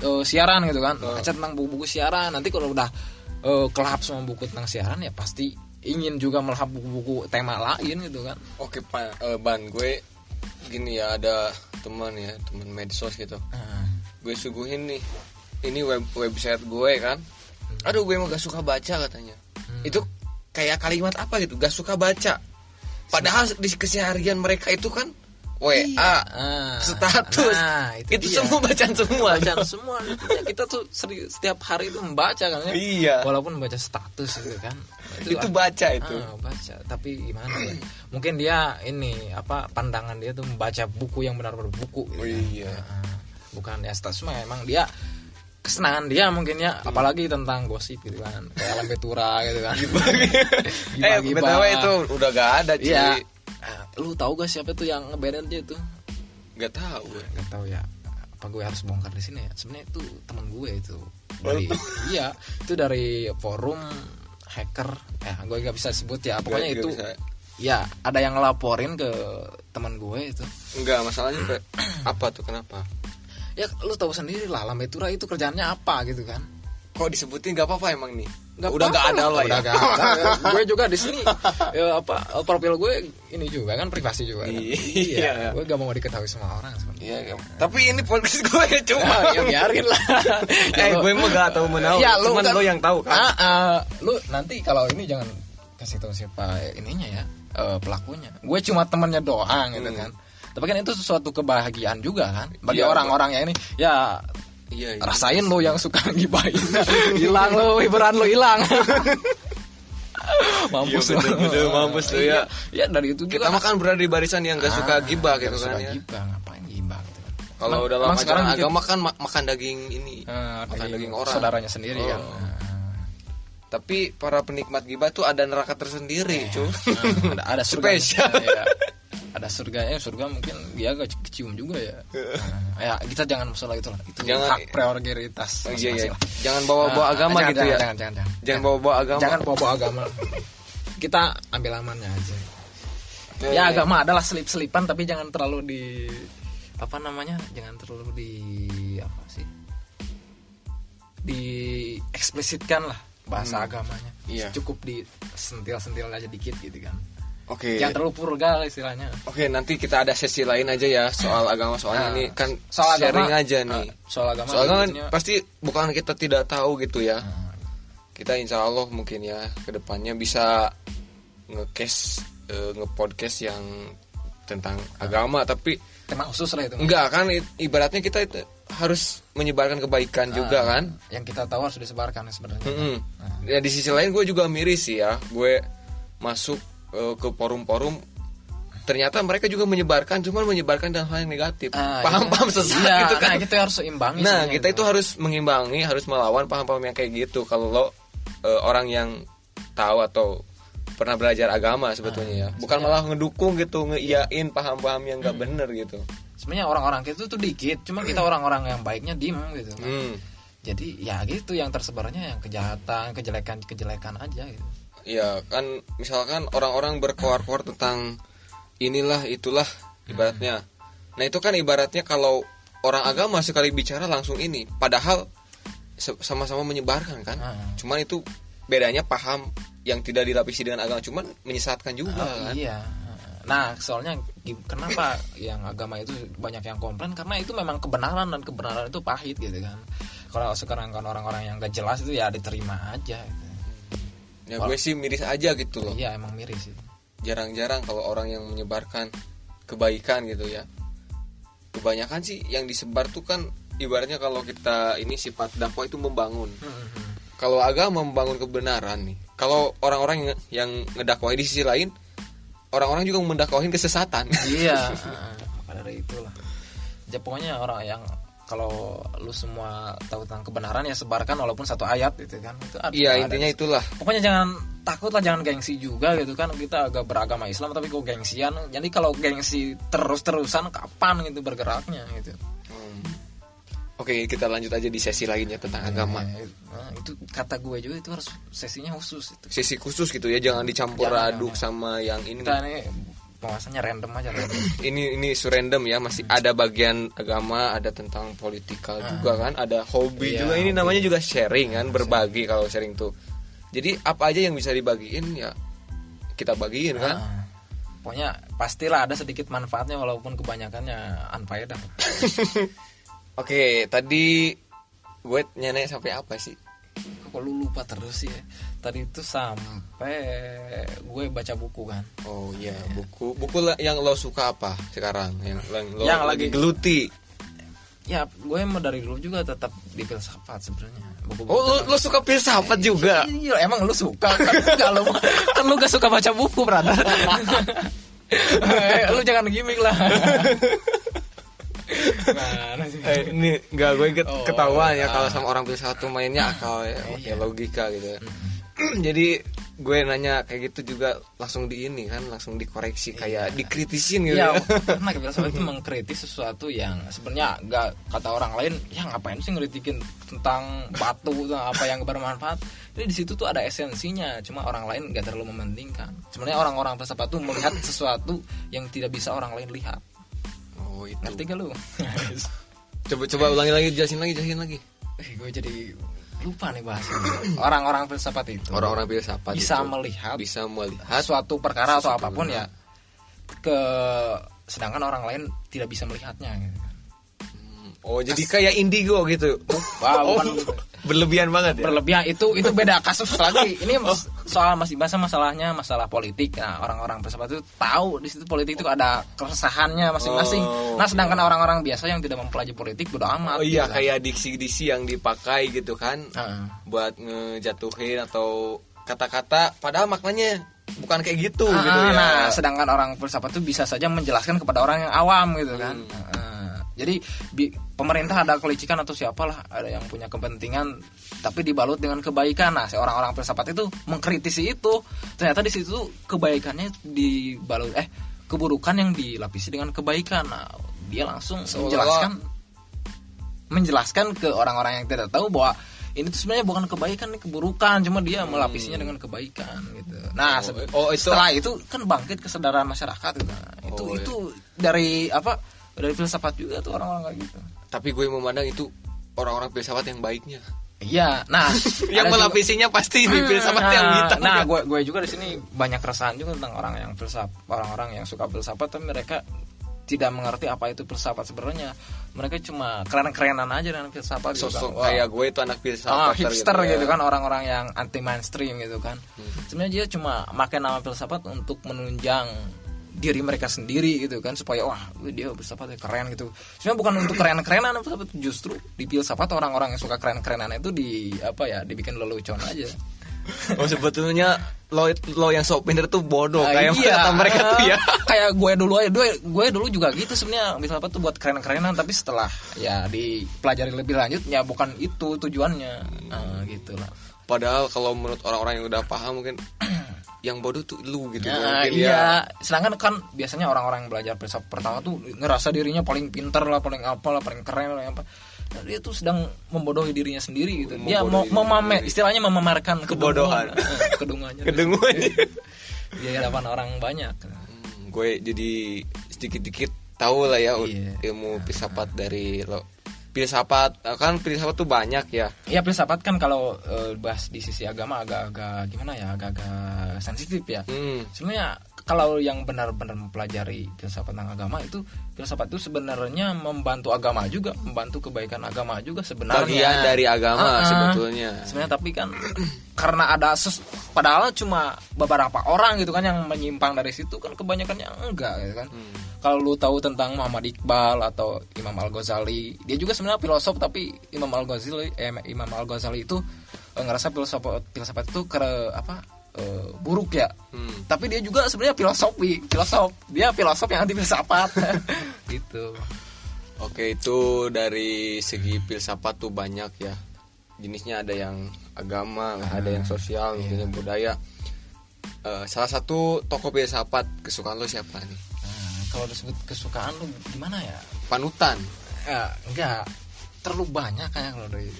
eh, siaran gitu kan? Baca tentang buku-buku siaran nanti kalau udah eh, kelahap sama buku tentang siaran ya pasti ingin juga melahap buku-buku tema lain gitu kan? Oke pak eh, ban gue gini ya ada teman ya teman medsos gitu. Nah, Gue suguhin nih ini web website gue kan. Aduh gue emang gak suka baca katanya. Hmm. Itu kayak kalimat apa gitu gak suka baca. Padahal di keseharian mereka itu kan WA, ah, status, nah, itu, dia. semua bacaan semua. bacaan semua Ya, kita tuh seri- setiap hari itu membaca kan ya Iya. walaupun baca status gitu kan Itu baca itu. Ah, baca tapi gimana ya mungkin dia ini apa pandangan dia tuh membaca buku yang benar-benar buku gitu Oh, kan. iya. Ah, bukan ya status mah emang dia kesenangan dia mungkin ya apalagi tentang gosip gitu kan. Kayak lambe tura gitu kan. Eh Gibah-gibah. btw itu udah gak ada cuy. iya. Ah, lu tahu gak siapa tuh yang ngebanin dia tuh? Gak tahu. Gue. nggak tahu ya. Apa gue harus bongkar di sini ya? Sebenarnya itu teman gue itu. Dari iya itu dari forum hacker. Ya gue nggak bisa sebut ya. Pokoknya Nggak- itu bisa. ya ada yang ngelaporin ke teman gue itu. Enggak masalahnya apa tuh kenapa? Ya lu tahu sendiri lah lambe tura itu kerjaannya apa gitu kan Kok disebutin gak apa-apa emang nih? Nggak udah apa-apa gak ada lah udah ya. nggak ada ya. gue juga di sini ya apa profil gue ini juga kan privasi juga kan. Iya. gue gak mau diketahui semua orang sebenarnya Iya, iya. Tapi ini podcast gue cuma. ya biarin lah eh, gue mah gak tahu menau. Ya, lu Cuman kan- lo yang tahu kan. Ah, ah, lu nanti kalau ini jangan kasih tahu siapa ininya ya eh, pelakunya. Gue cuma temennya doang gitu Hmm. kan. Tapi kan itu sesuatu kebahagiaan juga kan bagi Iya, orang-orang yang ini. Ya Iya, iya. rasain lo yang suka gibahin. hilang lo, hiburan lo hilang. mampus Iya, betul, betul, mampus lu, ya. Ya dari itu Kita juga mah kan berada di barisan yang gak suka Ah, gibah nggak gitu suka kan ya. gibah, ngapain gibah gitu kan. Kalau dalam emang sekarang gitu? agama kan ma- makan daging ini, Eh, makan daging orang. saudaranya sendiri Oh. kan Tapi para penikmat gibah tuh ada neraka tersendiri, cuy. Nah, ada ada surga Spesial. Iya. Ada surganya surga mungkin dia agak kecium juga ya. Nah, ya kita jangan masalah itu lah itu Jangan- hak prioritas Oh, iya, iya. Jangan bawa-bawa Nah, agama jangan, gitu jangan, ya. jangan jangan jangan. Jangan bawa-bawa agama. jangan bawa agama. Kita ambil amannya aja. Eh, ya agama adalah selip-selipan tapi jangan terlalu di apa namanya jangan terlalu di apa sih di eksplisitkan lah bahasa agamanya. Iya. cukup di sentil-sentil aja dikit gitu kan Oke. jangan terlalu purga lah istilahnya Oke, nanti kita ada sesi lain aja ya soal agama soalnya Nah, ini kan soal sharing agama, aja nih. eh, soal agama Soalnya kan pasti bukan kita tidak tahu gitu ya. Nah, Kita insya Allah mungkin ya ke depannya bisa nge-case eh, nge-podcast yang tentang agama tapi tema khusus lah itu enggak kan ibaratnya kita itu harus menyebarkan kebaikan juga Ah, kan. yang kita tahu harus disebarkan sebenarnya Mm-mm. Ya di sisi lain gue juga miris sih ya. Gue masuk eh, ke forum-forum ternyata mereka juga menyebarkan cuman menyebarkan dalam hal yang negatif. Ah, Paham-paham itu- sesat iya, gitu kan. nah, kita harus seimbangi Nah, kita itu harus mengimbangi, harus melawan paham-paham yang kayak gitu. Kalau lo eh, orang yang tahu atau pernah belajar agama sebetulnya ya, bukan malah ngedukung gitu, ngeiyain paham-paham yang Hmm. gak bener gitu. sebenarnya orang-orang itu tuh dikit cuma kita orang-orang yang baiknya diem gitu Hmm. jadi ya gitu yang tersebarnya yang kejahatan kejelekan kejelekan aja gitu Ya kan misalkan orang-orang berkoar-koar tentang inilah itulah ibaratnya. Nah itu kan ibaratnya kalau orang agama sekali bicara langsung ini, padahal sama-sama menyebarkan kan. Ah. Cuman itu bedanya paham yang tidak dilapisi dengan agama, cuman menyesatkan juga Oh, kan. iya nah soalnya kenapa yang agama itu banyak yang komplain karena itu memang kebenaran dan kebenaran itu pahit gitu kan kalau sekarang kan orang-orang yang gak jelas itu ya diterima aja gitu. Ya gue sih miris aja gitu loh. iya emang miris sih Jarang-jarang kalau orang yang menyebarkan kebaikan gitu ya. Kebanyakan sih yang disebar tuh kan ibaratnya kalau kita ini sifat dakwah itu membangun. kalau agama membangun kebenaran nih kalau orang-orang yang, yang ngedakwahi di sisi lain orang-orang juga mendakwahin kesesatan iya maka dari itulah ya pokoknya orang yang kalau lu semua tahu tentang kebenaran ya sebarkan walaupun satu ayat gitu kan. Itu ada- iya ada. intinya itulah. Pokoknya jangan takut lah jangan gengsi juga gitu kan. Kita agak beragama Islam tapi kok gengsian? Jadi kalau gengsi terus-terusan kapan gitu bergeraknya gitu? Hmm. oke kita lanjut aja di sesi lainnya tentang agama. Eh, nah, itu kata gue juga itu harus sesinya khusus itu. Sesi khusus gitu ya jangan dicampur Jangan, aduk sama yang ini. Kita ini pembahasannya random aja random. ini ini surrendem ya masih ada bagian agama ada tentang politikal juga kan ada hobi Iya, juga. Ini hobi. namanya juga sharing kan berbagi kalau sharing tuh. Jadi apa aja yang bisa dibagiin ya kita bagiin kan. Ah, pokoknya pastilah ada sedikit manfaatnya walaupun kebanyakannya unfaedah. Oke, tadi gue nyanyi sampai apa sih? kok lu lupa terus sih ya tadi itu sampai gue baca buku kan Oh iya, buku buku la- yang lo suka apa sekarang? Yang, yang lo Yang lagi geluti. ya gue mau dari dulu juga tetap di filsafat sebenarnya buku-buku Oh, lo, lo suka filsafat juga? Iya, emang lu suka kan enggak lu kan lu gak suka baca buku, brother. Eh, lu jangan gimmick lah. Mana sih? Eh, ini nggak gue get- Oh, ketahuan ya ah. kalau sama orang filsafat tuh mainnya akal ya, Iya. pakai logika gitu. ya. Jadi gue nanya kayak gitu juga langsung di ini kan, langsung dikoreksi kayak dikritisin gitu. Ya, karena filsafat itu mengkritik sesuatu yang sebenarnya enggak kata orang lain, ya ngapain sih ngeritikin tentang batu tentang apa yang bermanfaat. Jadi di situ tuh ada esensinya, cuma orang lain nggak terlalu mementingkan. Sebenarnya orang-orang filsafat tuh melihat sesuatu yang tidak bisa orang lain lihat. Oh itu. Ngerti gak lu? Coba coba ulangi lagi, jelasin lagi, jelasin lagi. Eh, gue jadi lupa nih bahasanya. Orang-orang filsafat itu Orang-orang filsafat bisa itu melihat bisa melihat suatu perkara atau apa pun ya ke sedangkan orang lain tidak bisa melihatnya gitu. Oh jadi kayak indigo gitu. Wah, Oh, bukan berlebihan banget ya. berlebihan itu itu beda kasus lagi. Ini mas- soal masih bahasa masalahnya masalah politik. Nah, orang-orang filsafat itu tahu di situ politik itu ada keresahannya masing-masing. Oh, nah, sedangkan orang-orang biasa yang tidak mempelajari politik bodo amat. Oh iya gitu kan. kayak diksi-diksi yang dipakai gitu kan Heeh. buat ngejatuhin atau kata-kata padahal maknanya bukan kayak gitu Ah, gitu ya. Nah, sedangkan orang filsafat itu bisa saja menjelaskan kepada orang yang awam gitu kan. Hmm. Ah, jadi bi- pemerintah ada kelicikan atau siapalah ada yang punya kepentingan tapi dibalut dengan kebaikan. Nah si orang-orang filsafat itu mengkritisi itu. Ternyata di situ kebaikannya dibalut eh keburukan yang dilapisi dengan kebaikan. Nah dia langsung menjelaskan menjelaskan ke orang-orang yang tidak tahu bahwa ini tuh sebenarnya bukan kebaikan ini keburukan. Cuma dia melapisinya dengan kebaikan gitu. Nah Oh, oh, itu- setelah itu kan bangkit kesadaran masyarakat gitu. Nah, itu Oh, iya. itu dari apa dari filsafat juga tuh orang-orang kayak gitu Tapi gue memandang itu orang-orang filsafat yang baiknya. iya nah yang ada juga- melapisinya pasti di filsafat nah, yang hitam. nah gue gue juga di sini banyak keresahan juga tentang orang yang filsafat orang-orang yang suka filsafat tapi mereka tidak mengerti apa itu filsafat sebenarnya mereka cuma keren-kerenan aja dengan filsafat gitu kan. Sosok kayak gue itu anak filsafat. Ah, hipster ya. gitu, kan orang-orang yang anti mainstream gitu kan. Hmm. Sebenarnya dia cuma pakai nama filsafat untuk menunjang diri mereka sendiri gitu kan supaya wah dia filsafat keren gitu. Sebenarnya bukan untuk keren-kerenan filsafat justru di filsafat orang-orang yang suka keren-kerenan itu di apa ya dibikin lelucon aja. Oh sebetulnya lo lo yang sok pinter tuh bodoh Ah, kayak iya. kata mereka tuh ya. kayak gue dulu aja gue gue dulu juga gitu sebenarnya filsafat tuh buat keren-kerenan tapi setelah ya dipelajari lebih lanjut ya bukan itu tujuannya Ah, gitu lah. Padahal kalau menurut orang-orang yang udah paham mungkin yang bodoh tuh lu gitu. Nah, Mungkin iya. Sedangkan kan biasanya orang-orang yang belajar filsafat pertama tuh ngerasa dirinya paling pinter lah, paling apa lah, paling keren lah, apa. Nah, dia tuh sedang membodohi dirinya sendiri gitu. Dia mau memamer, istilahnya memamerkan Kebodohan. kedunguan. Eh, kedunguannya. Kedunguan. Di hadapan orang banyak. Hmm, gue jadi sedikit-dikit tahu lah ya Iya. ilmu filsafat dari lo. Filsafat kan filsafat tuh banyak ya. Ya filsafat kan kalau eh, bahas di sisi agama agak-agak gimana ya, agak-agak sensitif ya. Hmm. sebenarnya kalau yang benar-benar mempelajari filsafat tentang agama itu filsafat itu sebenarnya membantu agama juga membantu kebaikan agama juga sebenarnya Bagian dari agama Ah, ah. sebetulnya. sebenarnya tapi kan karena ada ses padahal cuma beberapa orang gitu kan yang menyimpang dari situ kan kebanyakannya enggak gitu kan Hmm. Kalau lu tahu tentang Muhammad Iqbal atau Imam Al Ghazali dia juga sebenarnya filosof tapi Imam Al Ghazali eh, Imam Al Ghazali itu eh, ngerasa filsafat filsafat itu ke apa eh, buruk ya Hmm. tapi dia juga sebenarnya filosofi filosof dia filosof yang anti filsafat gitu Oke itu dari segi filsafat tuh banyak ya jenisnya ada yang agama, ada yang sosial, mungkin yang budaya. Eh, salah satu tokoh filsafat kesukaan lo siapa nih? Nah, kalau disebut kesukaan lu gimana ya? Panutan. ya enggak. Terlalu banyak kayak kalau dari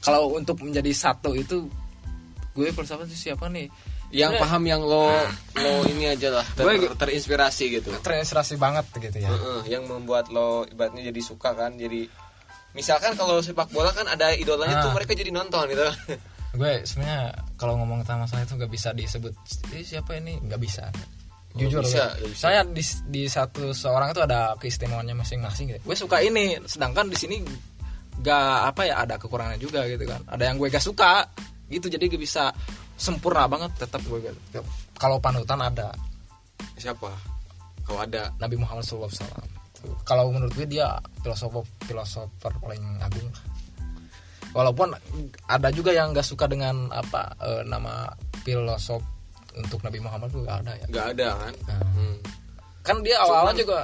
kalau untuk menjadi satu itu gue filsafat itu siapa nih? Yang Sebenarnya paham yang lo lo ini aja lah ter- Gue- terinspirasi gitu. terinspirasi banget gitu ya. Heeh, yang membuat lo ibaratnya jadi suka kan jadi misalkan kalau sepak bola kan ada idolanya tuh Ah. mereka jadi nonton gitu. Gue sebenarnya kalau ngomong tentang masalah itu nggak bisa disebut "Eh, siapa ini? Nggak bisa jujur bisa, gue. bisa. saya di, di satu seorang itu ada keistimewaannya masing-masing gitu. gue suka ini sedangkan di sini gak apa ya ada kekurangannya juga gitu kan. Ada yang gue gak suka gitu. Jadi gak bisa sempurna banget tetap gue gak- kalau panutan ada. Siapa? Kalau ada. Nabi Muhammad SAW kalau menurut gue dia filosofer filosofer paling agung. Walaupun ada juga yang gak suka dengan apa eh, nama filosof untuk Nabi Muhammad tuh gak ada ya nggak ada kan Nah, Hmm. kan dia awalnya juga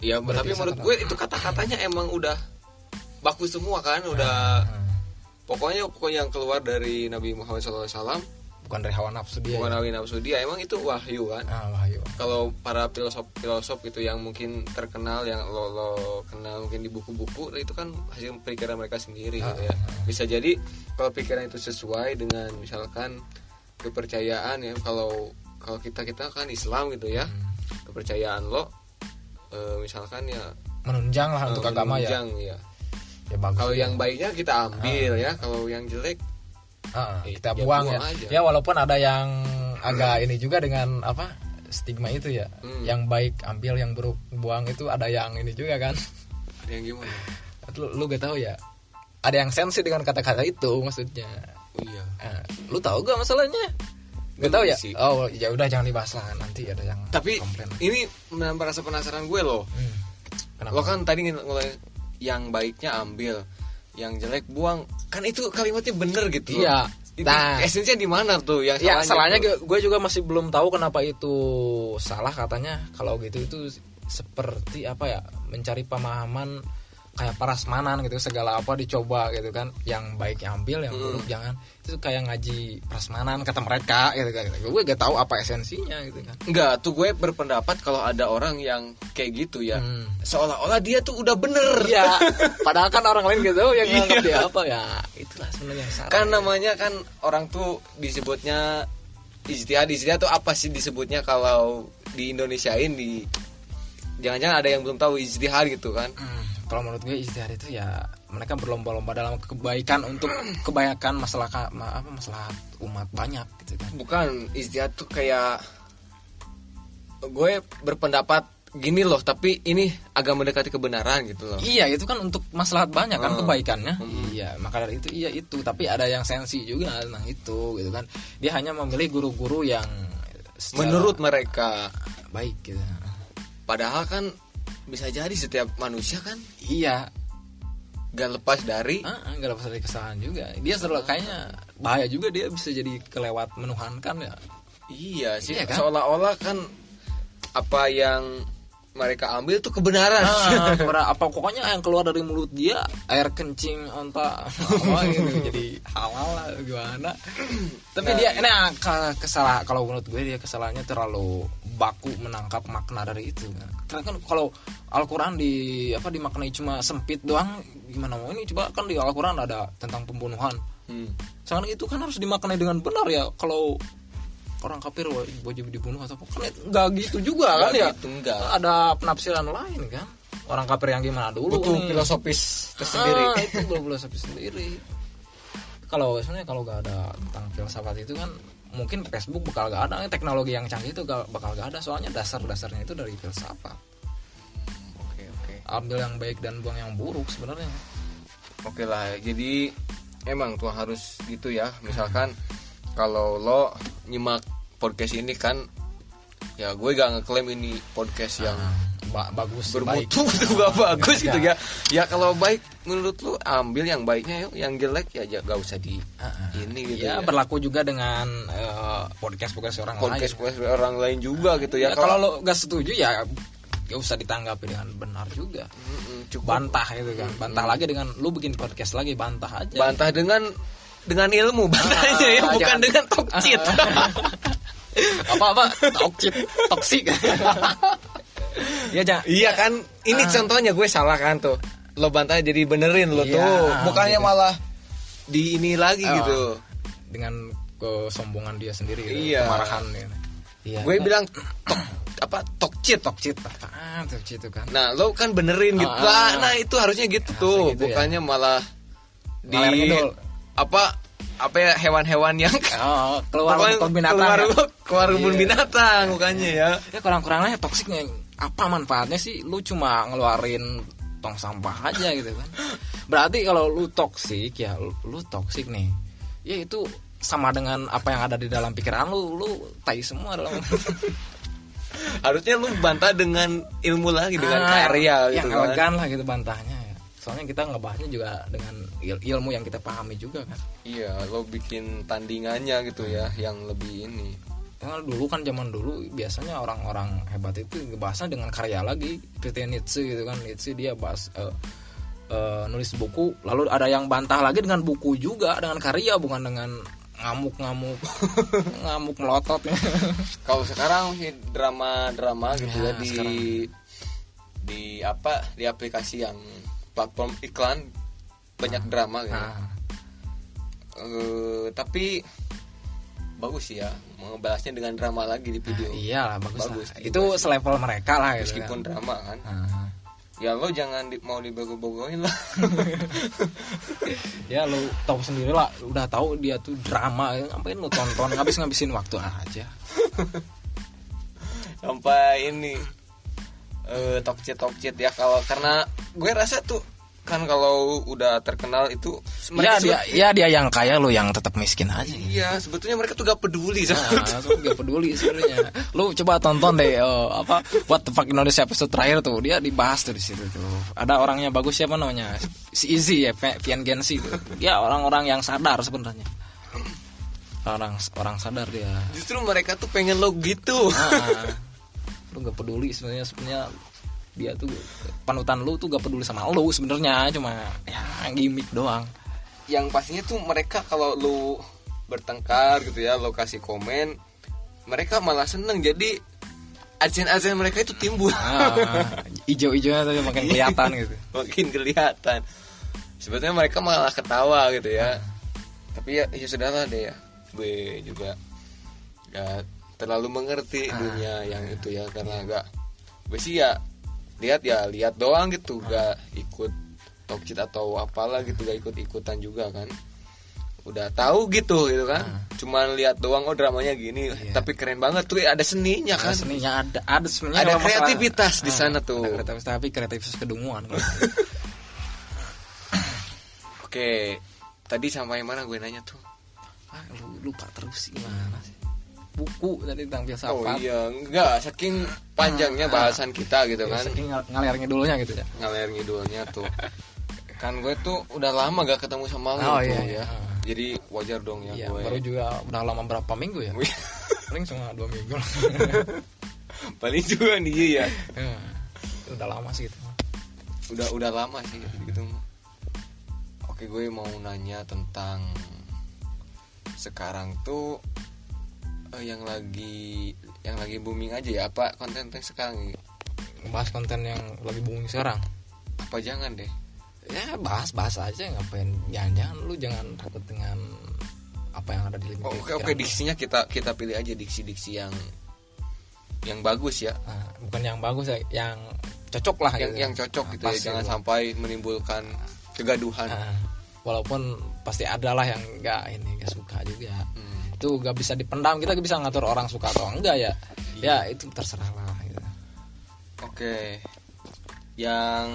Ya, tapi menurut gue itu kata-katanya emang udah bagus semua kan, udah Hmm, pokoknya pokoknya yang keluar dari Nabi Muhammad SAW bukan dari hawa nafsu dia bukan ya. Nabi nafsu dia, emang itu wahyu kan. ah wahyu Kalau para filosof filosof itu yang mungkin terkenal, yang lo, lo kenal mungkin di buku-buku itu kan hasil pikiran mereka sendiri gitu ya. Bisa jadi kalau pikiran itu sesuai dengan misalkan kepercayaan ya, kalau kalau kita kita kan Islam gitu ya, Hmm. kepercayaan lo eh, misalkan ya menunjang lah untuk eh, agama ya menunjang, ya. ya Kalau ya. yang baiknya kita ambil ya, kalau yang jelek Ah, eh, kita ya buang, buang ya aja. ya walaupun ada yang agak ini juga dengan apa stigma itu ya Hmm. yang baik ambil yang buruk buang itu ada yang ini juga kan ada yang gimana? lu, lu gak tahu ya ada yang sensi dengan kata-kata itu maksudnya iya. Ah, lu tahu gak masalahnya gak tahu ya sih. oh ya udah jangan dibahas lah nanti ada yang Tapi komplain ini menambah rasa penasaran gue loh. Hmm. Kenapa? Lo kan tadi mulai yang baiknya ambil, yang jelek buang. Kan itu kalimatnya bener gitu. Iya. Itu Nah. esensinya di mana tuh yang ya salahnya salahnya tuh? gue, gue juga masih belum tahu kenapa itu salah katanya kalau gitu itu seperti apa ya mencari pemahaman kayak prasmanan gitu segala apa dicoba gitu kan yang baik ambil yang buruk jangan itu kayak ngaji prasmanan kata mereka gitu kan gue gak tahu apa esensinya gitu kan Enggak, tuh gue berpendapat kalau ada orang yang kayak gitu ya. Hmm. Seolah-olah dia tuh udah bener. Iya, padahal kan orang lain gitu yang nganggap dia apa ya itulah sebenarnya yang salah. Kan namanya kan orang tuh disebutnya ijtihad. Ijtihad tuh apa sih disebutnya kalau di Indonesiain di jangan-jangan ada yang belum tahu ijtihad gitu kan. Hmm, kalau menurut gue ijtihad itu ya mereka berlomba-lomba dalam kebaikan untuk kebaikan masalah ma- apa masalah umat banyak gitu kan. Bukan ijtihad tuh kayak gue berpendapat gini loh, tapi ini agak mendekati kebenaran gitu loh. Iya, itu kan untuk maslahat banyak kan Hmm. kebaikannya. Iya, maka dari itu iya itu, tapi ada yang sensi juga tentang itu gitu kan. Dia hanya memilih guru-guru yang Menurut mereka, baik gitu. padahal kan bisa jadi setiap manusia kan Iya, gak lepas dari Ah, nggak lepas dari kesalahan juga. Dia selalu kayaknya bahaya juga dia bisa jadi kelewat menuhankan ya. Iya sih, Iya kan? seolah-olah kan apa yang mereka ambil tuh kebenaran. Ah, apa pokoknya yang keluar dari mulut dia air kencing onta apa gitu jadi halal lah gimana. Tapi dia ini ah, ke- kesalah kalau menurut gue dia kesalahannya terlalu baku menangkap makna dari itu. Karena kan kalau Al-Qur'an di apa dimaknai cuma sempit doang gimana mau ini coba kan di Al-Qur'an ada tentang pembunuhan. Hmm. Sangat itu kan harus dimaknai dengan benar ya kalau orang kafir wa- wajib dibunuh atau apa kan nggak gitu juga kan Nggak ya gitu, nggak. ada penafsiran lain kan orang kafir yang gimana dulu Butuh nih. filosofis tersendiri. ah, itu belum filosofi sendiri kalau sebenarnya kalau nggak ada tentang filsafat itu kan mungkin Facebook bakal gak ada teknologi yang canggih itu gak- bakal gak ada soalnya dasar-dasarnya itu dari filsafat Oke, oke. ambil yang baik dan buang yang buruk sebenarnya Oke lah, jadi emang tuh harus gitu ya. Misalkan kalau lo nyimak podcast ini kan ya gue gak ngeklaim ini podcast yang Ba- bagus baik bermutu itu gak bagus gitu ya. Ya kalau baik menurut lo ambil yang baiknya yuk, yang jelek ya gak usah di ini gitu ya, ya. berlaku juga dengan eh, podcast podcast orang Podcast lain. podcast orang lain juga gitu ya. ya, kalau lo gak setuju ya gak usah ditanggapi dengan benar juga. Mm-mm, cukup. Bantah gitu kan. Bantah lagi dengan lu bikin podcast lagi bantah aja. Bantah dengan dengan ilmu bantahnya ya, Ah, bukan jangan- dengan tokcit. apa apa toksik toksik ya jangan Iya kan, ini Ah. contohnya gue salah kan tuh. Lo bantah jadi benerin lo Iya, tuh, bukannya gitu. malah di ini lagi Oh. gitu. dengan kesombongan dia sendiri gitu, Iya. kemarahan gitu. iya Gue bilang tok apa tokcit. toksik apaan toksik itu kan Nah, lo kan benerin gitu. Ah, ah. nah itu harusnya gitu tuh, gitu ya. bukannya malah di. Apa apa ya hewan-hewan yang oh, keluar kebun binatang keluar, ya. keluar kebun Iya. binatang bukannya ya. ya kurang-kurangnya toksiknya apa manfaatnya sih lu cuma ngeluarin tong sampah aja gitu kan berarti kalau lu toksik ya lu, lu toksik nih ya itu sama dengan apa yang ada di dalam pikiran lu lu tai semua dalam Harusnya lu bantah dengan ilmu lagi dengan Ah, karya yang gitu kan. elegan lah gitu bantahnya ya. Soalnya kita ngebahasnya juga dengan il- ilmu yang kita pahami juga kan Iya, lo bikin tandingannya gitu ya yang lebih ini. Karena dulu kan zaman dulu biasanya orang-orang hebat itu ngebahasnya dengan karya lagi seperti Nietzsche gitu kan Nietzsche dia bahas eh, eh, nulis buku lalu ada yang bantah lagi dengan buku juga dengan karya bukan dengan ngamuk-ngamuk ngamuk melotot Kalau sekarang sih drama-drama gitu ya, Ya, di sekarang. di apa di aplikasi yang platform iklan banyak drama gitu. nah, Eh, tapi bagus sih ya membalasnya dengan drama lagi di video. iya lah bagus, Bagus lah. itu sih. selevel mereka lah gitu Meskipun kan. drama kan. Nah, Ya lo jangan di, mau dibego-begoin lah. ya lu tahu sendiri lah udah tahu dia tuh drama ngapain lu tonton ngabis ngabisin waktu aja sampai ini eh tokcit tokcit ya kalau karena gue rasa tuh kan kalau udah terkenal itu ya mereka dia sebe- ya dia yang kaya lu yang tetap miskin aja iya sebetulnya mereka tuh gak peduli sama Nah, gak peduli sebenarnya. Lu coba tonton deh eh, apa What the fuck Indonesia episode terakhir tuh dia dibahas tuh di situ tuh. Ada orangnya bagus siapa namanya? Si Easy ya, Pian Gensi tuh. Dia orang-orang yang sadar sebenarnya. Orang orang sadar dia. justru mereka tuh pengen lo gitu Nah, lu gak peduli sebenarnya sebenarnya dia tuh panutan lu tuh gak peduli sama lu sebenarnya cuma ya gimmick doang. Yang pastinya tuh mereka kalau lu bertengkar gitu ya lo kasih komen mereka malah seneng. Jadi ajen-ajen mereka itu timbul. Ah, ijo-ijonya tuh makin kelihatan gitu. Makin kelihatan. Sebetulnya mereka malah ketawa gitu ya. Tapi ya ya sudahlah deh ya. Gue juga gak terlalu mengerti dunia yang itu ya karena gak gue sih ya lihat ya lihat doang gitu gak ikut talk shit atau apalah gitu gak ikut ikutan juga kan. Udah tahu gitu gitu kan. Cuman lihat doang oh dramanya gini tapi keren banget tuh ada seninya kan. Ada seninya ada ada sebenarnya Ada masalah- kreativitas di Ah, sana tuh. ada kreativitas tapi kreativitas kedunguan oke tadi sampai mana gue nanya tuh? Ah, lu lupa terus gimana sih buku tadi tentang filsafat. Oh iya enggak saking panjangnya bahasan kita gitu Ya, kan. saking ngal- ngalir ngidulnya gitu ya. Ngalir ngidulnya tuh. Kan gue tuh udah lama gak ketemu sama lo Oh, tuh iya, ya. iya. jadi wajar dong ya Iya, gue. baru juga udah lama berapa minggu ya? Paling cuma dua minggu. Lah paling juga nih ya Ya, udah lama sih gitu. Udah udah lama sih gitu. Oke gue mau nanya tentang sekarang tuh eh, yang lagi yang lagi booming aja ya apa konten yang sekarang ini? Bahas konten yang lagi booming sekarang? Apa jangan deh. Ya bahas bahas aja ngapain? Jangan jangan lu jangan takut dengan apa yang ada di lingkungan Oh, oke oke diksinya kita kita pilih aja diksi-diksi yang yang bagus ya. Nah, bukan yang bagus ya yang cocok lah yang gitu. yang cocok Nah, gitu ya jangan gitu. sampai menimbulkan kegaduhan. Nah, walaupun pasti ada lah yang nggak ini nggak suka juga. Hmm. Itu nggak bisa dipendam kita bisa ngatur orang suka atau enggak ya. Ya itu terserah lah gitu. oke. Yang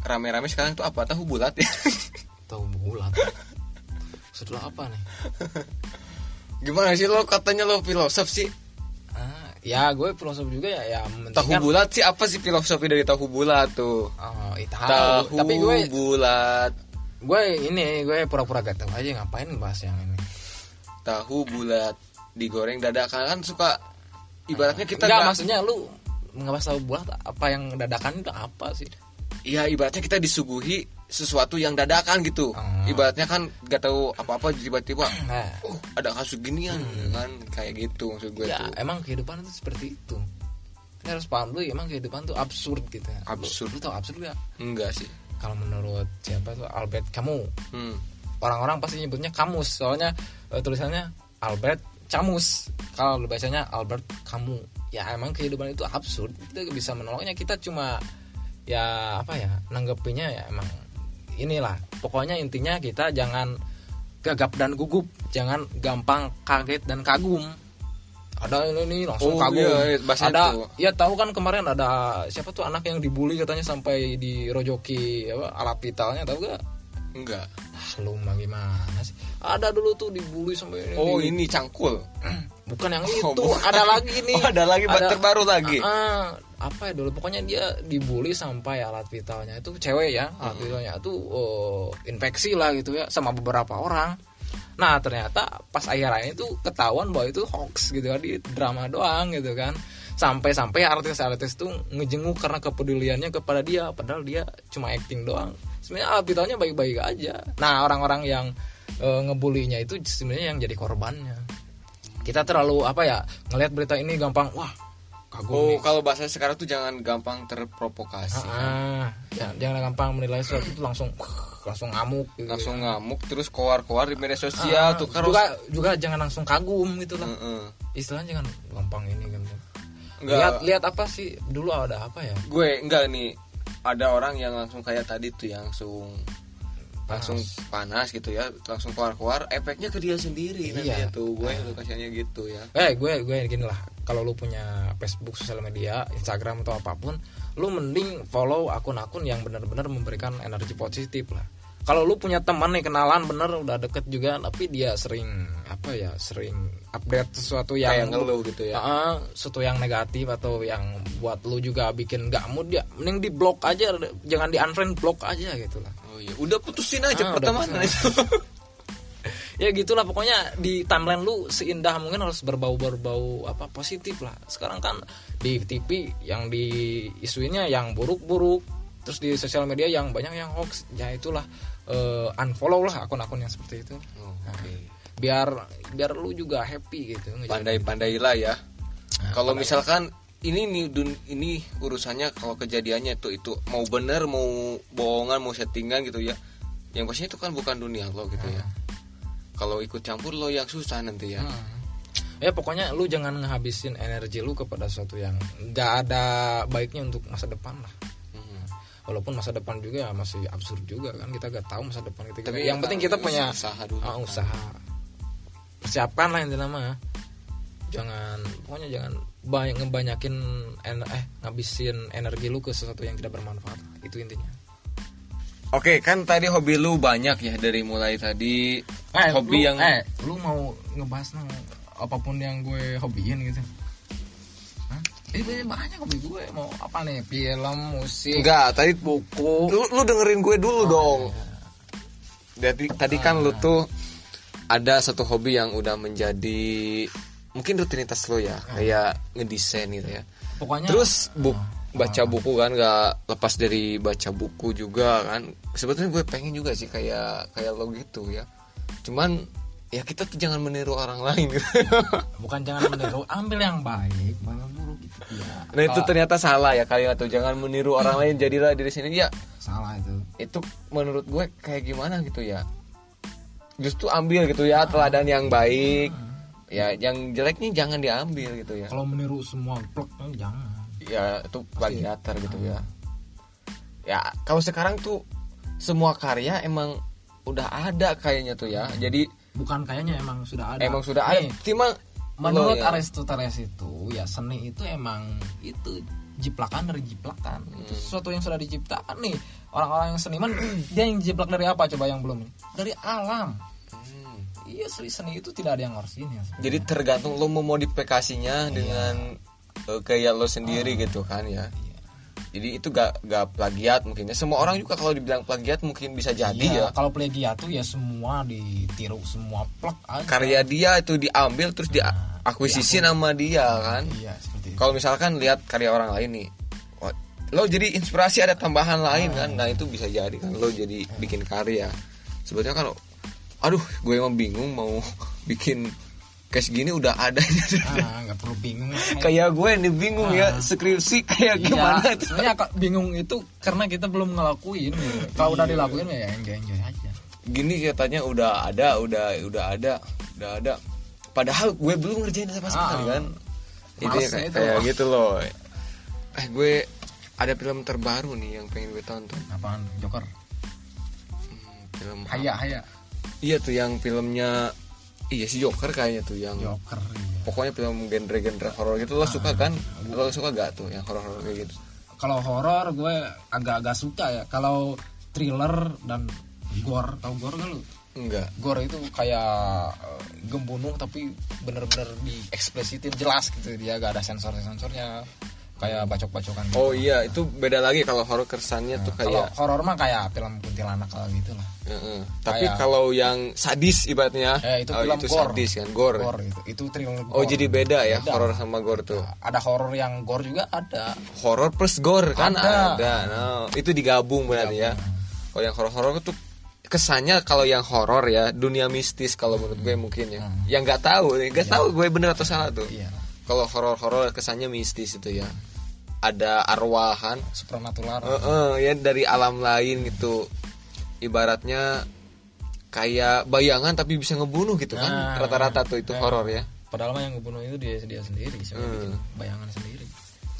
rame-rame sekarang tuh apa? Tahu bulat? Ya tahu bulat. Setelah apa nih? Gimana sih lo? Katanya lo filosof sih. Ah, ya gue filosof juga ya ya tahu bulat sih? Apa sih filosofi dari tahu bulat tuh? Oh, itu tahu. tahu tapi gue bulat. gue ini gue pura-pura gak tahu aja ngapain bahas yang ini tahu bulat digoreng dadakan kan suka ibaratnya kita nggak- maksudnya lu ngebahas tahu bulat apa yang dadakan itu apa sih Iya ibaratnya kita disuguhi sesuatu yang dadakan gitu. Hmm. Ibaratnya kan gak tahu apa-apa tiba-tiba nah oh ada kasus ginian kan kayak gitu maksud gue ya tuh. emang kehidupan itu seperti itu kita harus paham dulu emang kehidupan itu absurd gitu ya. Absurd. lu, lu tau absurd gak Enggak sih. kalau menurut siapa tuh Albert Camus Hmm. Orang-orang pasti nyebutnya kamus. Soalnya eh, tulisannya Albert Camus. Kalau lu bacanya Albert Camus ya emang kehidupan itu absurd. Kita bisa menolaknya. Kita cuma ya apa ya nanggepinnya ya emang inilah. Pokoknya intinya kita jangan gagap dan gugup. Jangan gampang kaget dan kagum. Ada ini, ini langsung Oh, kagum. iya, iya, ada itu. ya tahu kan kemarin ada siapa tuh anak yang dibully katanya sampai dirojoki apa alat vitalnya tahu gak Enggak. Ah, lu mah gimana sih? Ada dulu tuh dibully sampai ini. Oh di- ini cangkul. bukan yang itu, Oh, bukan. ada lagi nih. Oh, ada lagi, terbaru lagi. Ah, ah, apa ya dulu? Pokoknya dia dibully sampai alat vitalnya itu cewek ya, alat vitalnya itu oh, infeksi lah gitu ya sama beberapa orang. Nah ternyata pas akhirnya itu ketahuan bahwa itu hoax gitu kan di drama doang gitu kan sampai-sampai artis-artis tuh ngejenguk karena kepeduliannya kepada dia padahal dia cuma acting doang sebenarnya alat vitalnya baik-baik aja nah orang-orang yang eh, ngebulinya itu sebenarnya yang jadi korbannya kita terlalu apa ya ngelihat berita ini gampang wah kagum Oh nih kalau bahasa sekarang tuh jangan gampang terprovokasi. ah, ya, jangan gampang menilai sesuatu itu langsung langsung ngamuk gitu. Langsung ngamuk terus keluar-keluar di media sosial Ah, tuh kan juga juga jangan langsung kagum gitu lah Heeh. istilahnya jangan gampang ini kan Enggak. lihat lihat apa sih? Dulu ada apa ya? Gue enggak nih. Ada orang yang langsung kayak tadi tuh yang langsung langsung panas gitu ya. Langsung keluar-keluar efeknya ke dia sendiri nanti Iya. ya tuh. Gue tuh kasihannya gitu ya. Eh gue gue gini lah. Kalau lu punya Facebook sosial media Instagram atau apa pun lu mending follow akun-akun yang benar-benar memberikan energi positif lah kalau lu punya teman nih kenalan bener udah deket juga tapi dia sering apa ya sering update sesuatu yang kayak ngeluh gitu ya? Ah, sesuatu yang negatif atau yang buat lu juga bikin gak mood ya mending di blok aja jangan di unfriend blok aja gitu lah. Oh iya udah putusin aja udah pertemanan itu ya gitulah pokoknya di timeline lu seindah mungkin harus berbau berbau apa positif lah. Sekarang kan di TV yang di isuinnya yang buruk-buruk terus di sosial media yang banyak yang hoax. Ya itulah eh, unfollow lah akun-akun yang seperti itu Oh, oke. biar biar lu juga happy gitu Pandai-pandailah ya. Nah, Kalau misalkan ini nih dun- ini urusannya kalau kejadiannya itu itu mau bener mau bohongan mau settingan gitu ya. Yang pastinya itu kan bukan dunia lo gitu ya. Kalau ikut campur lo yang susah nanti ya. Hmm. Ya pokoknya lu jangan ngehabisin energi lu kepada sesuatu yang nggak ada baiknya untuk masa depan lah. Walaupun masa depan juga masih absurd juga kan kita gak tahu masa depan kita. Tapi yang ya, penting kita punya usaha dulu. ah, usaha. Persiapan lah intinya mah. Jangan pokoknya jangan banyak ngebanyakin en- eh ngabisin energi lu ke sesuatu yang tidak bermanfaat. Itu intinya. Oke, kan tadi hobi lu banyak ya dari mulai tadi Eh, hobi lu, yang eh lu mau ngebahas nang apa pun yang gue hobiin gitu Eh, banyak- hobi gue mau apa nih film musik enggak, tadi buku lu, lu dengerin gue dulu dong. Jadi tadi kan lu tuh ada satu hobi yang udah menjadi mungkin rutinitas lo ya, kayak ngedesain gitu ya. pokoknya Terus buk, baca buku kan nggak lepas dari baca buku juga kan. Sebetulnya gue pengen juga sih kayak kayak lo gitu ya. Cuman ya kita tuh jangan meniru orang lain. Gitu. bukan jangan meniru ambil yang baik yang buruk gitu ya nah itu ternyata salah ya kalimat tuh. Jangan meniru orang lain jadilah diri sendiri. Ya salah itu. itu menurut gue kayak gimana gitu ya? Justru ambil gitu ya teladan yang baik. Ya yang jeleknya jangan diambil gitu ya. Kalau meniru semua plek eh, jangan. Ya itu plagiator gitu ya. Ya kalau sekarang tuh semua karya emang udah ada kayaknya tuh ya. Jadi bukan kayaknya emang sudah ada. Emang sudah ada. Cuma menurut ya, Aristoteles itu ya seni itu emang itu jiplakan dari jiplakan. Itu sesuatu yang sudah diciptakan nih. Orang-orang yang seniman dia yang jiplak dari apa? Coba yang belum nih. Dari alam. Hmm. iya seni seni itu tidak ada yang harus ini ya, jadi tergantung lo memodifikasinya dengan eh, kayak lo sendiri gitu kan ya jadi itu gak gak plagiat mungkin. Ya semua orang juga kalau dibilang plagiat mungkin bisa jadi Iya, ya. kalau plagiat tuh ya semua ditiru semua plek aja. Karya dia itu diambil terus diakuisisi nama dia kan? Iya seperti itu. Kalau misalkan lihat karya orang lain nih lo jadi inspirasi ada tambahan lain kan? Nah. Itu bisa jadi kan lo jadi bikin karya. Sebetulnya kan aduh gue emang bingung mau bikin kayak segini udah ada ah nggak perlu bingung kayak gue nih bingung ya skripsi kayak gimana Iya, itu sebenarnya kak bingung itu karena kita belum ngelakuin. gitu. Kalau udah dilakuin ya enjoy enjoy aja. gini katanya udah ada udah udah ada udah ada padahal gue belum ngerjain sama sekali Ah. kan itu Males kayak, itu. kayak gitu loh eh gue ada film terbaru nih yang pengen gue tonton Apaan? Joker. Hmm, film Haya haya. iya tuh yang filmnya iya si Joker kayaknya tuh yang Joker. Iya. pokoknya film genre-genre horor gitu lo suka kan lo suka gak tuh yang horor-horor kayak gitu Kalau horor gue agak-agak suka ya. Kalau thriller dan gore, tau gore gak lu? enggak Gore itu kayak eh, gembunuh tapi bener-bener dieksplisitin jelas gitu dia gak ada sensor-sensornya kayak bacok-bacokan gitu. oh iya itu beda lagi kalau horor kesannya tuh Kalau kayak horor mah kayak film kuntilanak kalau gitu lah. Heeh. Tapi Kayak- kalau yang sadis ibaratnya, Eh, itu oh, film itu gore. sadis kan, gore. Gore itu. Itu Oh jadi beda ya horor sama gore tuh. Ada horor yang gore juga ada. Horor plus gore kan Ada. ada. Nah, itu digabung berarti ya. Kalau yang horor-horor tuh kesannya kalau yang horor ya dunia mistis kalau menurut gue mungkin ya. Yang nggak tahu, nggak tahu gue bener atau salah tuh. Iya. Kalau horor-horor kesannya mistis itu ya. Ada arwahan, Supernatural. Heeh, ya dari alam lain gitu. Ibaratnya kayak bayangan tapi bisa ngebunuh gitu kan. Nah, Rata-rata tuh itu horor ya. Padahal mah yang ngebunuh itu dia dia sendiri, Hmm. bikin bayangan sendiri.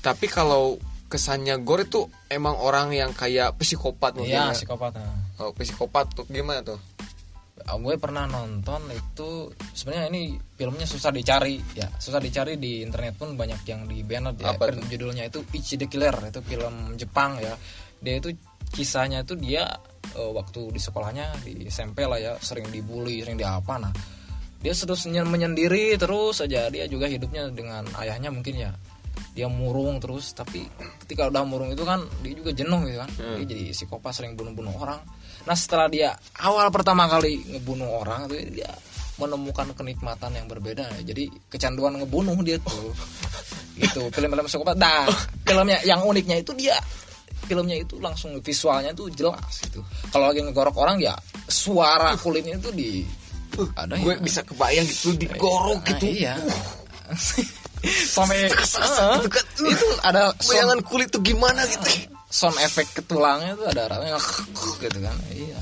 Tapi kalau kesannya gore itu emang orang yang kayak psikopat mungkin Iya, ya. psikopat. Nah. Oh, psikopat tuh gimana tuh? Ah, Gue pernah nonton itu sebenarnya ini filmnya susah dicari ya, susah dicari di internet pun banyak yang di banned ya. Apa Per- Judulnya itu Ichi the Killer, itu film Jepang ya. Dia itu kisahnya itu dia eh, waktu di sekolahnya di SMP lah ya, sering dibully, sering diapa nah. Dia terus nyen- menyendiri terus aja dia juga hidupnya dengan ayahnya mungkin ya. dia murung terus tapi ketika udah murung itu kan dia juga jenuh gitu kan Hmm. dia jadi psikopat sering bunuh-bunuh orang nah setelah dia awal pertama kali ngebunuh orang itu dia menemukan kenikmatan yang berbeda. Jadi kecanduan ngebunuh dia tuh. Gitu film-film psikopat. Nah filmnya yang uniknya itu dia filmnya itu langsung visualnya tuh jelas gitu. Kalau lagi ngegorok orang ya suara kulitnya itu di ada gue yang- bisa kebayang gitu digorok Ah, gitu. iya. Sampai Kerasa-kerasa Ah, gitu kan. itu ada bayangan kulit tuh gimana gitu sound efek ke tulangnya tuh ada rasanya gitu kan iya.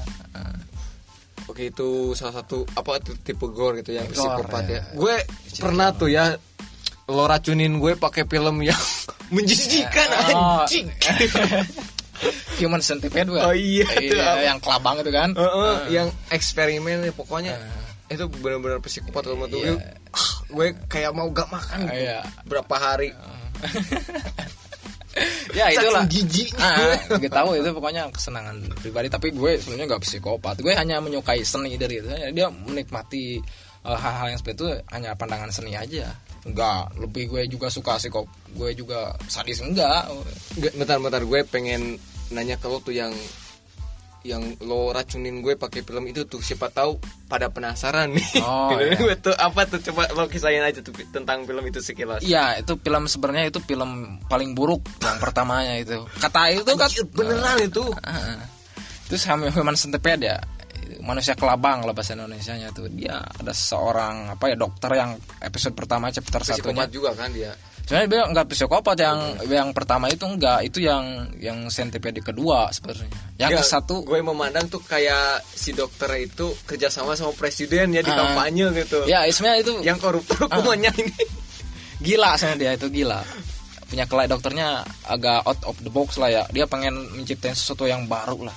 Oke itu salah satu apa tuh tipe gore gitu yang Gore, psikopat ya. ya. Gue pernah tuh ya lo racunin gue pakai film yang menjijikan Oh. anjing. human centipede bukan? Oh iya, itu iya yang kelabang itu kan Heeh, yang eksperimen ya pokoknya Ah. itu benar-benar psikopat kalau tuh Iya. Gue kayak mau gak makan Ah, iya. berapa hari ya itulah. jijiknya ah, gue tahu itu pokoknya kesenangan pribadi. Tapi gue sebenarnya nggak psikopat. Gue hanya menyukai seni dari itu dia menikmati eh, hal-hal yang seperti itu hanya pandangan seni aja. Enggak lebih gue juga suka psikop gue juga sadis. Enggak Nggak, bentar-bentar gue pengen nanya ke lo tuh yang yang lo racunin gue pakai film itu tuh siapa tahu pada penasaran nih. Oh, iya. gue tuh? Apa tuh? Coba lo kisahin aja tuh tentang film itu sekilas. Iya itu film sebenarnya itu film paling buruk yang pertamanya itu. Kata itu kan beneran itu. Ah, terus human centipede ya. Manusia kelabang lah bahasa Indonesia nya tuh. Dia ada seorang apa ya dokter yang episode pertama chapter satunya. psikopat juga kan dia sebenarnya dia nggak psikopat yang yang pertama itu enggak itu yang yang centipede kedua sebenarnya. Yang Ya, satu gue memandang tuh kayak si dokter itu kerjasama sama presiden ya di Ah. kampanye gitu. Ya sebenarnya itu yang koruptor hukumannya ini. Gila sebenarnya dia itu gila. Punya kelai dokternya agak out of the box lah ya. Dia pengen menciptakan sesuatu yang baru lah.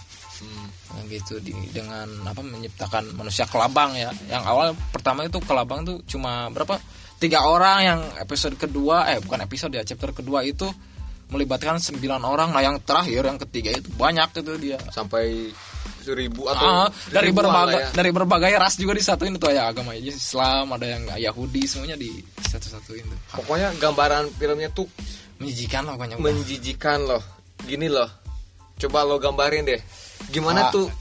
Nah, gitu di, dengan apa menciptakan manusia kelabang ya. Yang awal pertama itu kelabang tuh cuma berapa tiga orang yang episode kedua eh bukan episode ya chapter kedua itu melibatkan sembilan orang. Nah yang terakhir yang ketiga itu banyak itu dia. Sampai seribu atau Ah, dari berbagai ya. dari berbagai ras juga disatuin tuh. Ya agama Islam ada yang Yahudi semuanya di satu-satuin tuh. Pokoknya gambaran filmnya tuh menjijikan lah pokoknya menjijikan loh. Gini loh. Coba lo gambarin deh. Gimana Ah. tuh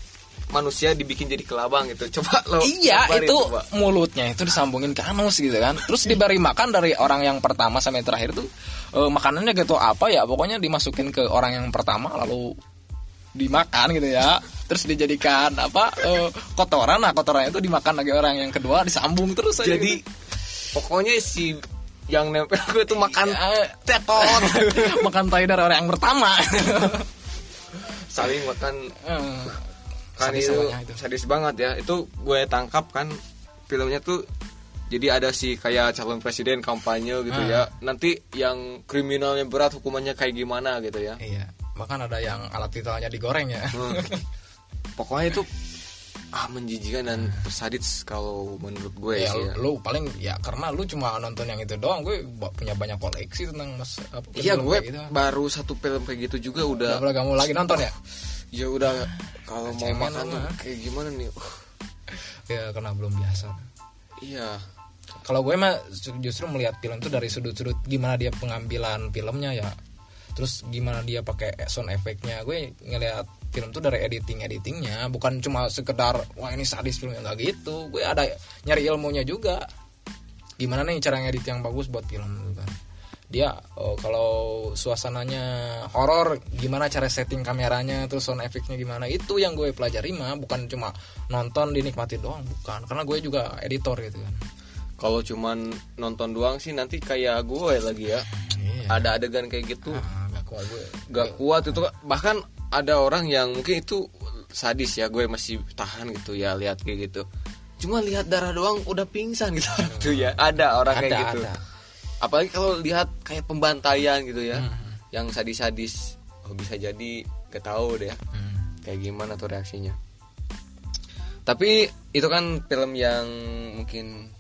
manusia dibikin jadi kelabang gitu. Coba lo Iya itu coba. mulutnya itu disambungin ke anus gitu kan. Terus diberi makan dari orang yang pertama sampai yang terakhir tuh eh, Makanannya gitu apa ya pokoknya dimasukin ke orang yang pertama lalu dimakan gitu ya. Terus dijadikan apa eh, kotoran. Nah kotoran itu dimakan lagi orang yang kedua disambung terus aja jadi gitu. pokoknya si yang nempel gue tuh makan Eh, tetot. Makan tai dari orang yang pertama. Saling makan Eh, kan sadis itu, itu. sadis banget ya itu gue tangkap kan filmnya tuh jadi ada si kayak calon presiden kampanye gitu Ah. ya nanti yang kriminalnya berat hukumannya kayak gimana gitu ya Iya Bahkan ada yang alat vitalnya digoreng ya Hmm. pokoknya itu ah menjijikan dan sadis kalau menurut gue ya, sih ya. lu paling ya karena lu cuma nonton yang itu doang gue punya banyak koleksi tentang mas apa, Iya gue gitu. baru satu film kayak gitu juga udah Udah kamu lagi nonton ya ya udah kalau mau makan tuh kayak gimana nih? Uh, ya karena belum biasa. Iya. Kalau gue mah ju- justru melihat film itu dari sudut-sudut gimana dia pengambilan filmnya ya. Terus gimana dia pakai sound efeknya gue ngelihat film tuh dari editing editingnya bukan cuma sekedar wah ini sadis filmnya. Nggak gitu. Gue ada nyari ilmunya juga. Gimana nih cara ngedit yang bagus buat film dia oh, kalau suasananya horor gimana cara setting kameranya terus sound efeknya gimana itu yang gue pelajari mah bukan cuma nonton dinikmati doang bukan. Karena gue juga editor gitu kan. Kalau cuman nonton doang sih nanti kayak gue lagi ya. Iya. ada adegan kayak gitu. Ah, gak kuat gue. Gak kuat itu. Bahkan ada orang yang mungkin itu sadis ya gue masih tahan gitu ya lihat kayak gitu. Cuma lihat darah doang udah pingsan gitu. Tuh ya ada orang kayak Ada, gitu. ada. Apalagi kalau lihat kayak pembantaian gitu ya Hmm. yang sadis-sadis oh bisa jadi gak tahu deh ya Hmm. kayak gimana tuh reaksinya tapi itu kan film yang mungkin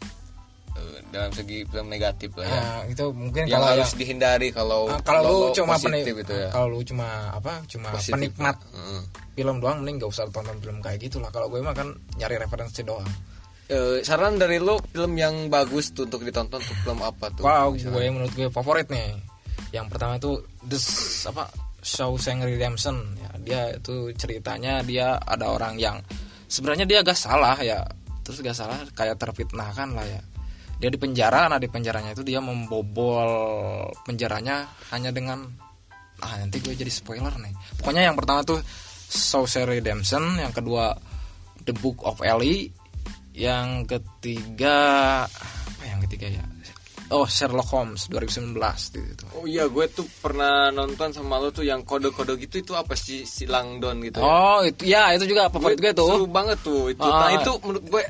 eh, dalam segi film negatif lah ya Ah, itu mungkin yang kalau harus yang- dihindari kalau ah, kalau lu lo cuma positif penik- itu ya kalau lu cuma apa cuma Positif. penikmat Heeh. film doang mending gak usah tonton film kayak gitu lah kalau gue mah kan nyari referensi doang Eh, saran dari lo film yang bagus tuh untuk ditonton tuh film apa tuh? Wow misalnya? gue menurut gue favorit nih. Yang pertama itu The apa? Shawshank Redemption. Ya dia itu ceritanya dia ada orang yang sebenarnya dia gak salah ya. Terus gak salah kayak terfitnahkan lah ya. Dia di penjara nah di penjaranya itu dia membobol penjaranya hanya dengan ah nanti gue jadi spoiler nih. Pokoknya yang pertama tuh Shawshank Redemption yang kedua The Book of Ellie yang ketiga apa yang ketiga ya oh Sherlock Holmes 2019 gitu Oh iya, gue tuh pernah nonton sama lo tuh yang kode-kode gitu itu apa sih si Langdon gitu ya. oh itu ya itu juga favorit gue Seru tuh banget tuh itu. Ah. Nah, itu menurut gue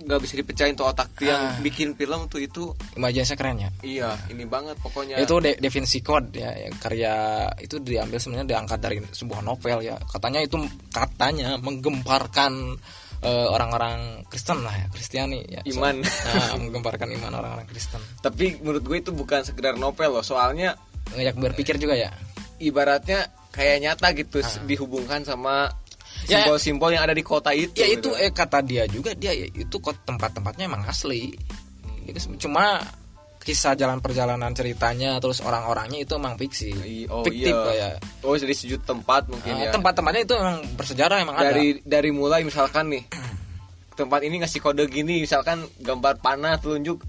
nggak bisa dipecahin tuh otak tuh yang bikin film tuh itu imajinasinya keren ya iya ini banget pokoknya. itu De- Da Vinci Code ya yang karya itu diambil sebenarnya diangkat dari sebuah novel ya katanya itu katanya menggemparkan eh, orang-orang Kristen lah ya Kristiani ya So- Iman. nah, menggemparkan iman orang-orang Kristen Tapi menurut gue itu bukan sekedar novel loh, soalnya ngajak berpikir juga ya ibaratnya kayak nyata gitu dihubungkan sama. Ya. simbol-simbol yang ada di kota itu. ya gitu. itu eh kata dia juga dia ya, itu kok tempat-tempatnya emang asli cuma kisah jalan perjalanan ceritanya terus orang-orangnya itu emang fiksi. Oh fiktif iya. ya. Oh dari sudut tempat mungkin Eh, ya. tempat-tempatnya itu emang bersejarah emang ada. Dari dari mulai misalkan nih tempat ini ngasih kode gini misalkan gambar panah telunjuk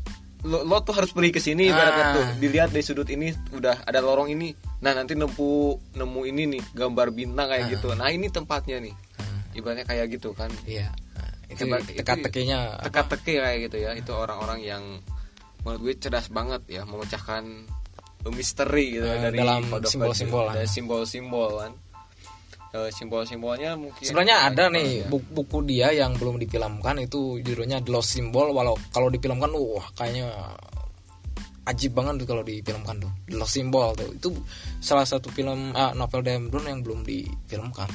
lo, lo tuh harus pergi ke sini ibaratnya Ah. tuh dilihat dari sudut ini udah ada lorong ini. Nah nanti nemu nemu ini nih gambar bintang kayak gitu. Nah ini tempatnya nih. Ibaratnya kayak gitu kan. Iya. Nah, itu teka-tekinya teka-teki kayak gitu ya. Itu orang-orang yang menurut gue cerdas banget ya memecahkan misteri gitu Eh, dari dalam simbol-simbol dari simbol-simbol kan. Eh, simbol-simbolnya mungkin Sebenarnya ada nih ya. bu- buku dia yang belum difilmkan itu judulnya The Lost Symbol. Walau kalau difilmkan wah kayaknya ajib banget tuh kalau difilmkan tuh. The Lost Symbol tuh. Itu salah satu film ah, novel Dan Brown yang belum difilmkan.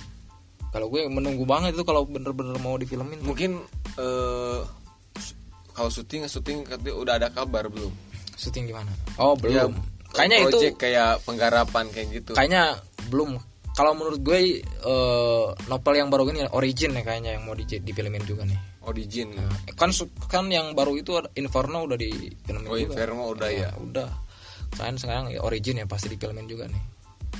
Kalau gue menunggu banget itu kalau bener-bener mau difilmin mungkin eh kalau syuting syuting katanya udah ada kabar belum? Syuting gimana? Oh Ya, belum kayaknya itu kayak penggarapan kayak gitu. Kayaknya belum. Kalau menurut gue eh, novel yang baru ini Origin ya kayaknya yang mau di difilmin juga nih. Origin. Kan su- kan yang baru itu Inferno udah di filmin oh juga. Inferno udah ya? udah. Kan sekarang ya Origin ya pasti di filmin juga nih.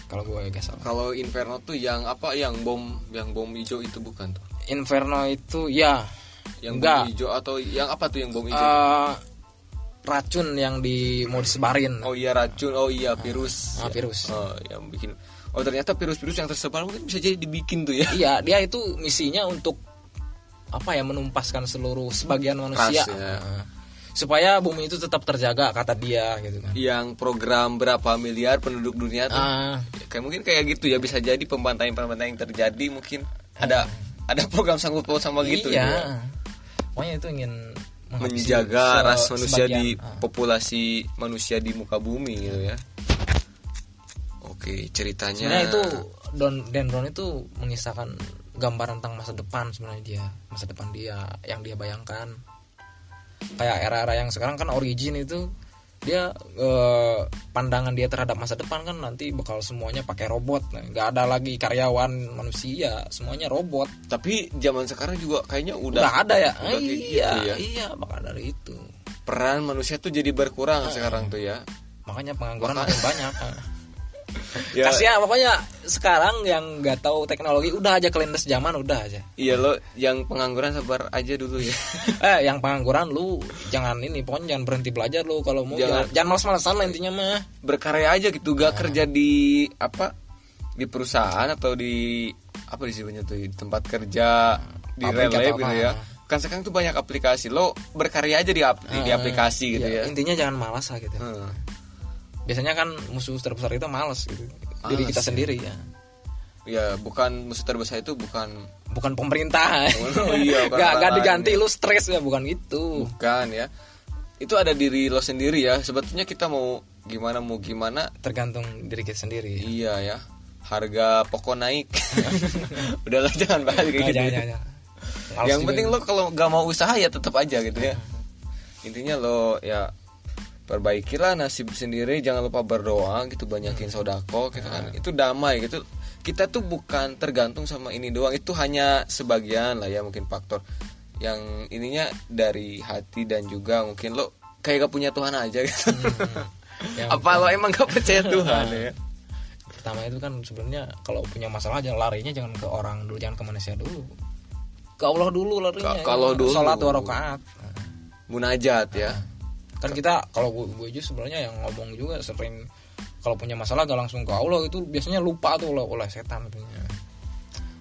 Kalau gue gak salah. Kalau Inferno tuh yang apa? Yang bom yang bom hijau itu bukan tuh? Inferno itu ya yang enggak. bom hijau atau yang apa tuh yang bom hijau? Eh, racun yang di mau disebarin. Oh iya racun. Oh iya virus. ah, virus. oh yang bikin oh ternyata virus-virus yang tersebar mungkin bisa jadi dibikin tuh ya. Iya dia itu misinya untuk apa ya menumpaskan seluruh sebagian manusia. Ras, ya. Nah, supaya bumi itu tetap terjaga kata dia gitu kan. Yang program berapa miliar penduduk dunia tuh. Ah, Ya, kayak mungkin kayak gitu ya bisa jadi pembantaian-pembantaian yang terjadi mungkin. Ada ada program sanggup paut sama gitu iya. ya. Pokoknya itu ingin menjaga ras manusia sebagian. di Ah. populasi manusia di muka bumi gitu ya oke ceritanya Sebenarnya itu Don Dan Brown itu mengisahkan gambaran tentang masa depan sebenarnya dia, masa depan dia yang dia bayangkan. Kayak era-era yang sekarang kan origin itu dia eh, pandangan dia terhadap masa depan kan nanti bakal semuanya pakai robot, Nah, nggak ada lagi karyawan manusia, semuanya robot. tapi zaman sekarang juga kayaknya udah Udah ada ya? udah iya, gitu ya. iya, bakal dari itu. peran manusia tuh jadi berkurang Ah. sekarang tuh ya Makanya pengangguran makin banyak. Ya. Kasihan pokoknya sekarang yang nggak tahu teknologi udah aja kelindes zaman udah aja. iya lo yang pengangguran sabar aja dulu ya. Eh yang pengangguran lu jangan ini pokoknya jangan berhenti belajar lu kalau mau. Jangan. jangan jangan malas-malasan lah intinya mah. Berkarya aja gitu gak kerja di apa di perusahaan atau di apa disebutnya tuh di tempat kerja di Pabrik relay gitu apa. ya. Kan sekarang tuh banyak aplikasi lo berkarya aja di ap- di, di Ah, aplikasi gitu ya, ya. Intinya jangan malas lah gitu. Hmm. Biasanya kan musuh terbesar kita malas gitu. Diri Malas, kita ya. sendiri ya. Ya bukan musuh terbesar itu bukan bukan pemerintah Oh, iya, bukan gak, gak diganti ya. lu stres ya bukan gitu. Bukan ya. Itu ada diri lo sendiri ya. Sebetulnya kita mau gimana mau gimana tergantung diri kita sendiri iya ya. Harga pokok naik. Udahlah jangan bahas kayak Nah, gitu jangan, ya. jangan. Males yang penting ya. lo kalau nggak mau usaha ya tetap aja gitu ya. Intinya lo ya perbaikilah nasib sendiri jangan lupa berdoa gitu banyakin sodako gitu kan. Itu damai gitu. Kita tuh bukan tergantung sama ini doang itu hanya sebagian lah ya mungkin faktor yang ininya dari hati dan juga mungkin lo kayak gak punya Tuhan aja gitu. Yang apa lo emang gak percaya Tuhan ya? Pertama itu kan sebenarnya kalau punya masalah jangan larinya jangan ke orang dulu jangan ke manusia dulu. Ke Allah dulu larinya kalau dulu. sholat dua rakaat. Munajat ya kan kita kalau gue, gue juga sebenarnya yang ngomong juga sering kalau punya masalah gak langsung ke Allah itu biasanya lupa tuh oleh, oleh setan punya.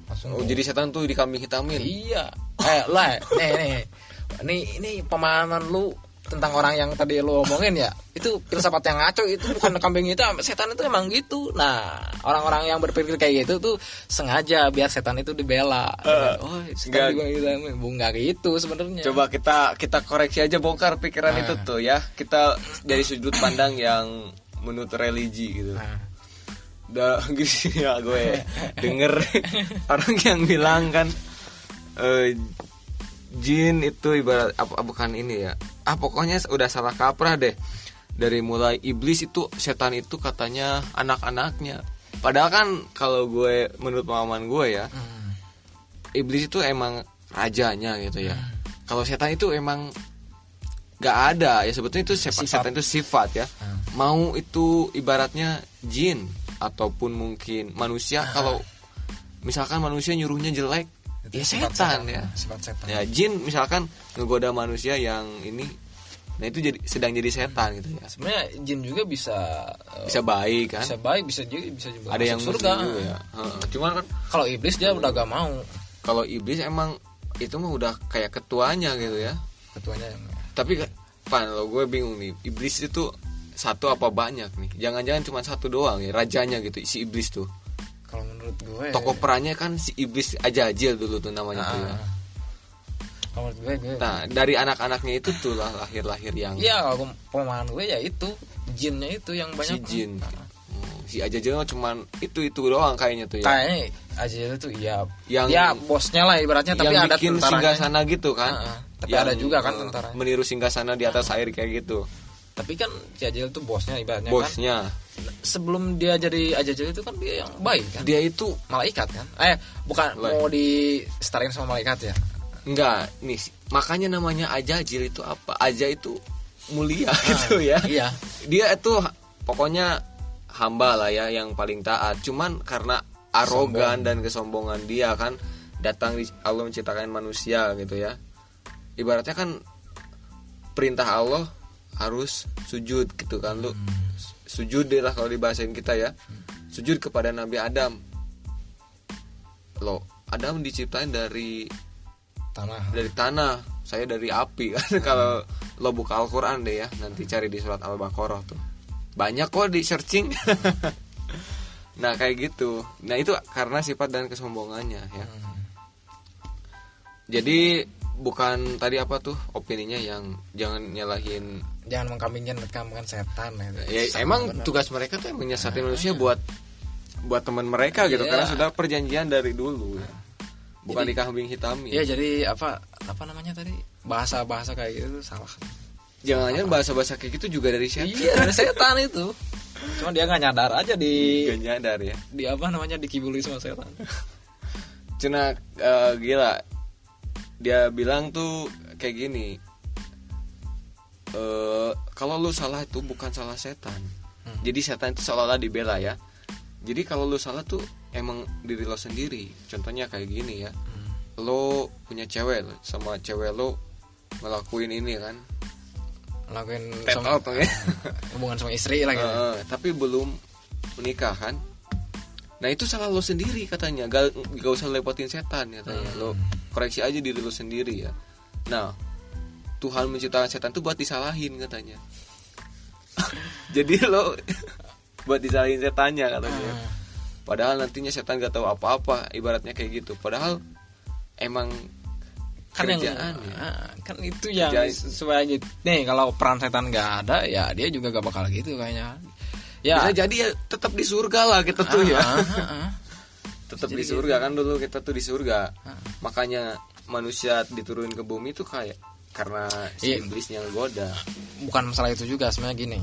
Langsung oh ke- jadi setan tuh dikambing hitamin? Iya. Eh lah nih nih ini ini pemahaman lu tentang orang yang tadi lu omongin ya itu filsafat yang ngaco itu bukan kambing hitam setan itu emang gitu nah orang-orang yang berpikir kayak gitu tuh sengaja biar setan itu dibela oh enggak. setan juga gitu Bu, nggak gitu sebenarnya Coba kita kita koreksi aja bongkar pikiran Nah. itu tuh ya. Kita dari sudut pandang yang menurut religi gitu. nah, Udah gitu ya gue denger orang yang bilang kan eh, jin itu ibarat apa bukan ini ya. Ah pokoknya udah salah kaprah deh. Dari mulai iblis itu setan itu katanya anak-anaknya. Padahal kan kalau gue menurut pemahaman gue ya, hmm, iblis itu emang rajanya gitu ya. Kalau setan itu emang gak ada ya sebetulnya itu setan, Sifat. setan itu sifat ya. Hmm. Mau itu ibaratnya jin ataupun mungkin manusia kalau misalkan manusia nyuruhnya jelek itu ya sifat setan ya. sifat setan Ya jin misalkan ngegoda manusia yang ini nah itu jadi sedang jadi setan gitu ya. sebenarnya jin juga bisa eh, Bisa baik kan. bisa baik bisa juga bisa juga ada masuk yang surga juga ya. Heeh. Cuman kan kalau iblis dia udah gak mau kalau iblis emang itu mah udah kayak ketuanya gitu ya. ketuanya yang tapi pan lo gue bingung nih iblis itu satu apa banyak nih jangan-jangan cuma satu doang ya rajanya gitu si iblis tuh kalau menurut gue tokoh perannya kan si iblis aja aja dulu tuh namanya tuh ya. Ah. kalau menurut gue gue nah dari anak-anaknya itu tuh lah lahir-lahir yang Iya kalau pemahaman gue ya itu jinnya itu yang si banyak. jin. Nah, si aja aja cuman itu itu doang kayaknya tuh ya. Kayaknya aja itu iya. Yang- ya bosnya lah ibaratnya tapi yang ada bikin singgah sana gitu kan. Ah, ah. Tapi ada juga kan tentaranya. meniru singgah sana di atas air kayak gitu tapi kan si Ajil itu bosnya ibaratnya kan bosnya sebelum dia jadi Ajil itu kan dia yang baik kan dia itu malaikat kan eh bukan Baik. mau di setarain sama malaikat ya Enggak, nih makanya namanya ajajil itu apa? Aja itu mulia gitu ya. iya Dia itu pokoknya hamba lah ya yang paling taat. Cuman karena arogan dan kesombongan dia kan datang di Allah menciptakan manusia gitu ya. Ibaratnya kan perintah Allah harus sujud gitu kan lu. Sujud deh lah kalau dibahasain kita ya. Sujud kepada Nabi Adam. Lo Adam diciptain dari tanah. dari tanah. Saya dari api. Kan kalau lo buka Al-Quran deh ya nanti cari di surat Al-Baqarah tuh. Banyak kok di searching. Nah kayak gitu. Nah itu karena sifat dan kesombongannya ya. Jadi bukan tadi apa tuh opininya yang jangan nyalahin jangan mengkambingkan kambingkan setan ya, ya Sama emang bener. tugas mereka tuh emang nyesatin manusia buat buat teman mereka gitu Iya. karena sudah perjanjian dari dulu ya. bukan Jadi- dikambing hitami Iya jadi apa apa namanya tadi bahasa bahasa kayak gitu salah. jangan-jangan bahasa-bahasa kayak gitu juga dari setan Iya dari setan itu. Cuma dia nggak nyadar aja di Gak nyadar ya di apa namanya dikibuli sama setan. Cina eh, gila dia bilang tuh kayak gini eh kalau lu salah itu bukan salah setan. Hmm. jadi setan itu seolah-olah dibela ya. Jadi kalau lu salah tuh emang diri lo sendiri. Contohnya kayak gini ya. Hmm. lo punya cewek lo, sama cewek lo ngelakuin ini kan. Lakuin tetot sama, ya hubungan sama istri lah gitu. Tapi belum menikah kan. Nah itu salah lo sendiri katanya. Gak, gak usah lepotin setan katanya. Hmm. lo koreksi aja diri lo sendiri ya. Nah Tuhan menciptakan setan itu buat disalahin katanya jadi lo buat disalahin setannya katanya Hmm. padahal nantinya setan gak tahu apa-apa ibaratnya kayak gitu padahal emang kan yang kerjaannya ah, kan itu yang Kerjaan- sesuai gitu. Nih kalau peran setan nggak ada ya dia juga gak bakal gitu kayaknya. Ya. bisa jadi ya tetap di surga lah kita tuh ya Ah, ah, ah. tetap di surga kan dulu kita tuh di surga Ah. makanya manusia diturunin ke bumi itu kayak karena si Iya. iblisnya goda. Bukan masalah itu juga sebenarnya gini.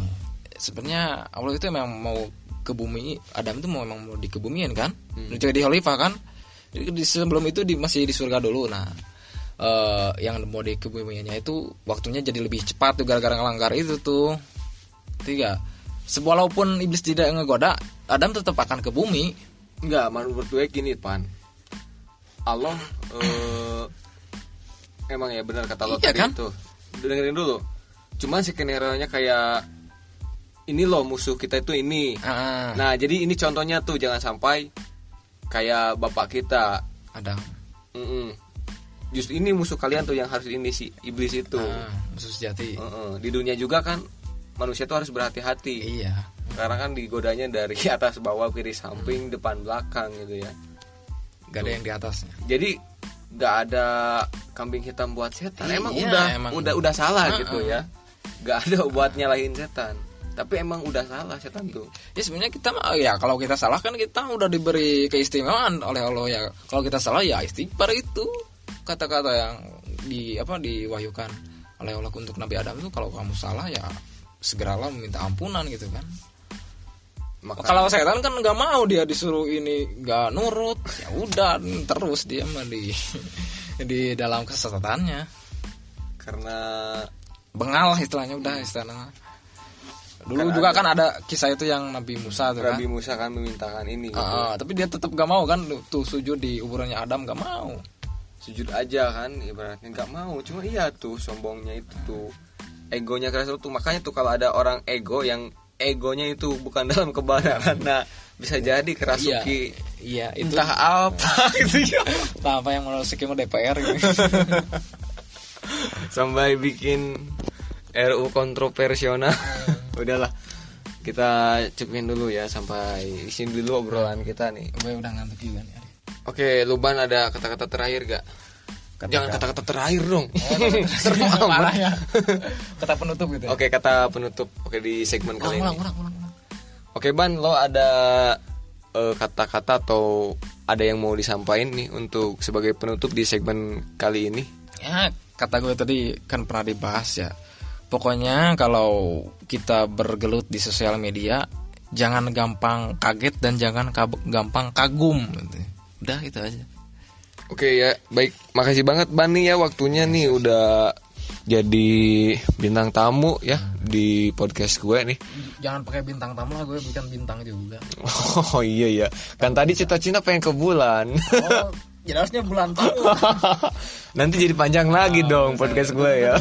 Sebenarnya Allah itu memang mau ke bumi Adam itu mau memang mau dikebumiin kan? Hmm. jadi khalifah kan? Jadi di, sebelum itu di, masih di surga dulu. Nah eh, yang mau dikebumiinnya itu waktunya jadi lebih cepat tuh gara-gara ngelanggar itu tuh. Tiga walaupun iblis tidak ngegoda Adam tetap akan ke bumi. Enggak, menurut gue gini, Pan. Allah eh, emang ya benar kata lo Iya tadi kan? itu. Dengerin dulu. Cuman skenario-nya kayak ini loh musuh kita itu ini. Ah, Nah, jadi ini contohnya tuh jangan sampai kayak bapak kita. Adam Mm-mm. Justru ini musuh kalian tuh yang harus ini si iblis itu. Ah, musuh sejati Heeh. Di dunia juga kan manusia tuh harus berhati-hati. iya Karena kan digodanya dari atas bawah kiri samping depan belakang gitu ya. gak ada yang di atasnya Jadi nggak ada kambing hitam buat setan. Iya, Emang udah emang. udah udah salah Ah, gitu ya. Nggak ada buat nyalahin setan. Tapi emang udah salah setan tuh. ya sebenarnya kita mah ya kalau kita salah kan kita udah diberi keistimewaan oleh Allah ya kalau kita salah ya istighfar itu kata-kata yang di apa diwahyukan oleh Allah untuk Nabi Adam itu kalau kamu salah ya segeralah meminta ampunan gitu kan Maka kalau setan kan nggak mau dia disuruh ini nggak nurut. Ya udah terus dia mah di di dalam kesesatannya. Karena bengal istilahnya udah istilahnya. Dulu Kan juga ada- kan ada kisah itu yang Nabi Musa tuh kan. Nabi Musa kan memintakan ini. Gitu. Ah, tapi dia tetap gak mau kan tuh sujud di kuburannya Adam gak mau. Sujud aja kan ibaratnya nggak mau. Cuma iya tuh sombongnya itu tuh. Egonya keras tuh. Makanya tuh kalau ada orang ego yang egonya itu bukan dalam kebenaran nah bisa jadi kerasuki. Iya itu. Entah apa gitu. Ya entah apa yang merasuki mau DPR gitu. sampai bikin RU kontroversial udahlah kita cukupin dulu ya sampai di sini dulu obrolan kita nih. Gue udah ngantuk juga nih oke Luban ada kata-kata terakhir gak Kata- jangan kata-kata terakhir dong. Seru parah ya. Kata penutup gitu ya? Oke kata penutup. Oke di segmen ulang kali ulang ini. ulang ulang ulang. Oke Ban lo ada eh, kata-kata atau ada yang mau disampaikan nih untuk sebagai penutup di segmen kali ini? Ya kata gue tadi kan pernah dibahas ya. Pokoknya kalau kita bergelut di sosial media jangan gampang kaget dan jangan gampang kagum gitu. udah itu aja Oke ya baik. Makasih banget Ban nih ya waktunya nih udah jadi bintang tamu ya di podcast gue nih. Jangan pakai bintang tamu lah gue bukan bintang juga. Oh iya ya kan tadi cita-cita pengen ke bulan. Oh jelasnya bulan tamu. Nanti jadi panjang lagi dong podcast gue ya.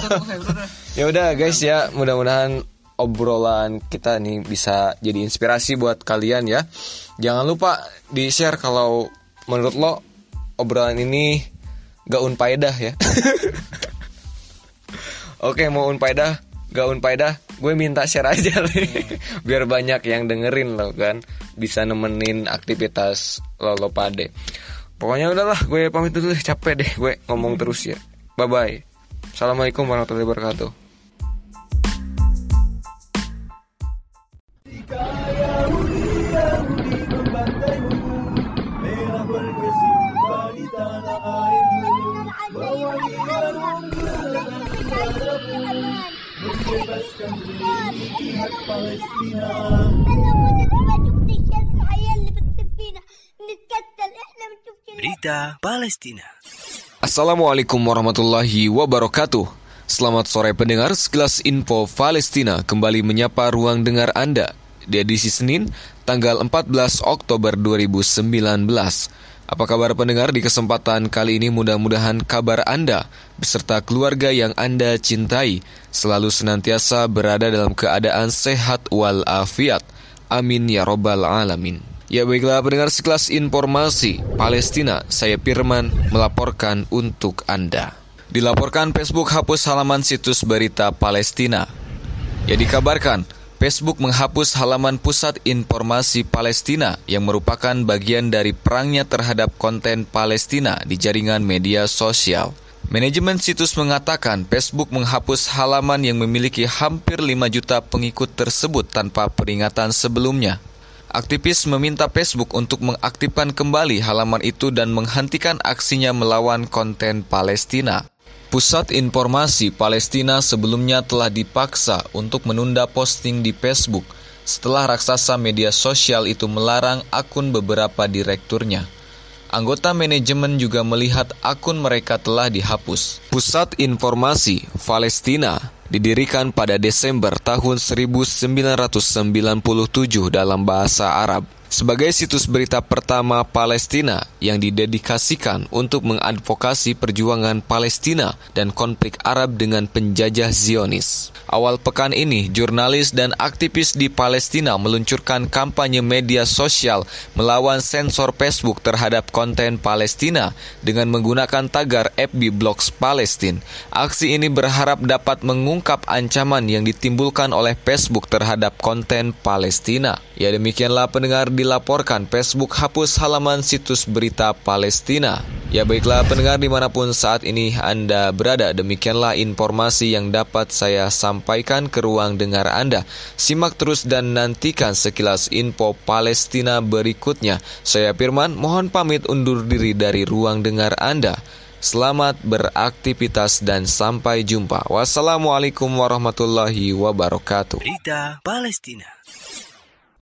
Ya udah guys ya, mudah-mudahan obrolan kita nih bisa jadi inspirasi buat kalian ya. Jangan lupa di-share kalau menurut lo obrolan ini gak unpaedah ya. Oke, mau unpaedah, gak unpaedah, gue minta share aja nih. Biar banyak yang dengerin lo kan, bisa nemenin aktivitas lo lo pade. Pokoknya udahlah, gue pamit dulu deh, capek deh gue ngomong terus ya. Bye bye. Assalamualaikum warahmatullahi wabarakatuh. Berita Palestina. Assalamualaikum warahmatullahi wabarakatuh. Selamat sore pendengar, sekilas info Palestina kembali menyapa ruang dengar Anda di edisi Senin, tanggal 14 Oktober 2019. Apa kabar pendengar di kesempatan kali ini mudah-mudahan kabar Anda beserta keluarga yang Anda cintai selalu senantiasa berada dalam keadaan sehat walafiat. Amin ya robbal alamin. Ya baiklah pendengar sekelas informasi Palestina, saya Firman melaporkan untuk Anda. Dilaporkan Facebook hapus halaman situs berita Palestina. Ya dikabarkan, Facebook menghapus halaman pusat informasi Palestina yang merupakan bagian dari perangnya terhadap konten Palestina di jaringan media sosial. Manajemen situs mengatakan Facebook menghapus halaman yang memiliki hampir 5 juta pengikut tersebut tanpa peringatan sebelumnya. Aktivis meminta Facebook untuk mengaktifkan kembali halaman itu dan menghentikan aksinya melawan konten Palestina. Pusat Informasi Palestina sebelumnya telah dipaksa untuk menunda posting di Facebook setelah raksasa media sosial itu melarang akun beberapa direkturnya. Anggota manajemen juga melihat akun mereka telah dihapus. Pusat Informasi Palestina didirikan pada Desember tahun 1997 dalam bahasa Arab sebagai situs berita pertama Palestina yang didedikasikan untuk mengadvokasi perjuangan Palestina dan konflik Arab dengan penjajah Zionis. Awal pekan ini, jurnalis dan aktivis di Palestina meluncurkan kampanye media sosial melawan sensor Facebook terhadap konten Palestina dengan menggunakan tagar FB Blocks Palestine. Aksi ini berharap dapat mengungkap ancaman yang ditimbulkan oleh Facebook terhadap konten Palestina. Ya demikianlah pendengar di dilaporkan Facebook hapus halaman situs berita Palestina. Ya baiklah pendengar di mana pun saat ini Anda berada, demikianlah informasi yang dapat saya sampaikan ke ruang dengar Anda. Simak terus dan nantikan sekilas info Palestina berikutnya. Saya Firman, mohon pamit undur diri dari ruang dengar Anda. Selamat beraktivitas dan sampai jumpa. Wassalamualaikum warahmatullahi wabarakatuh. Berita Palestina.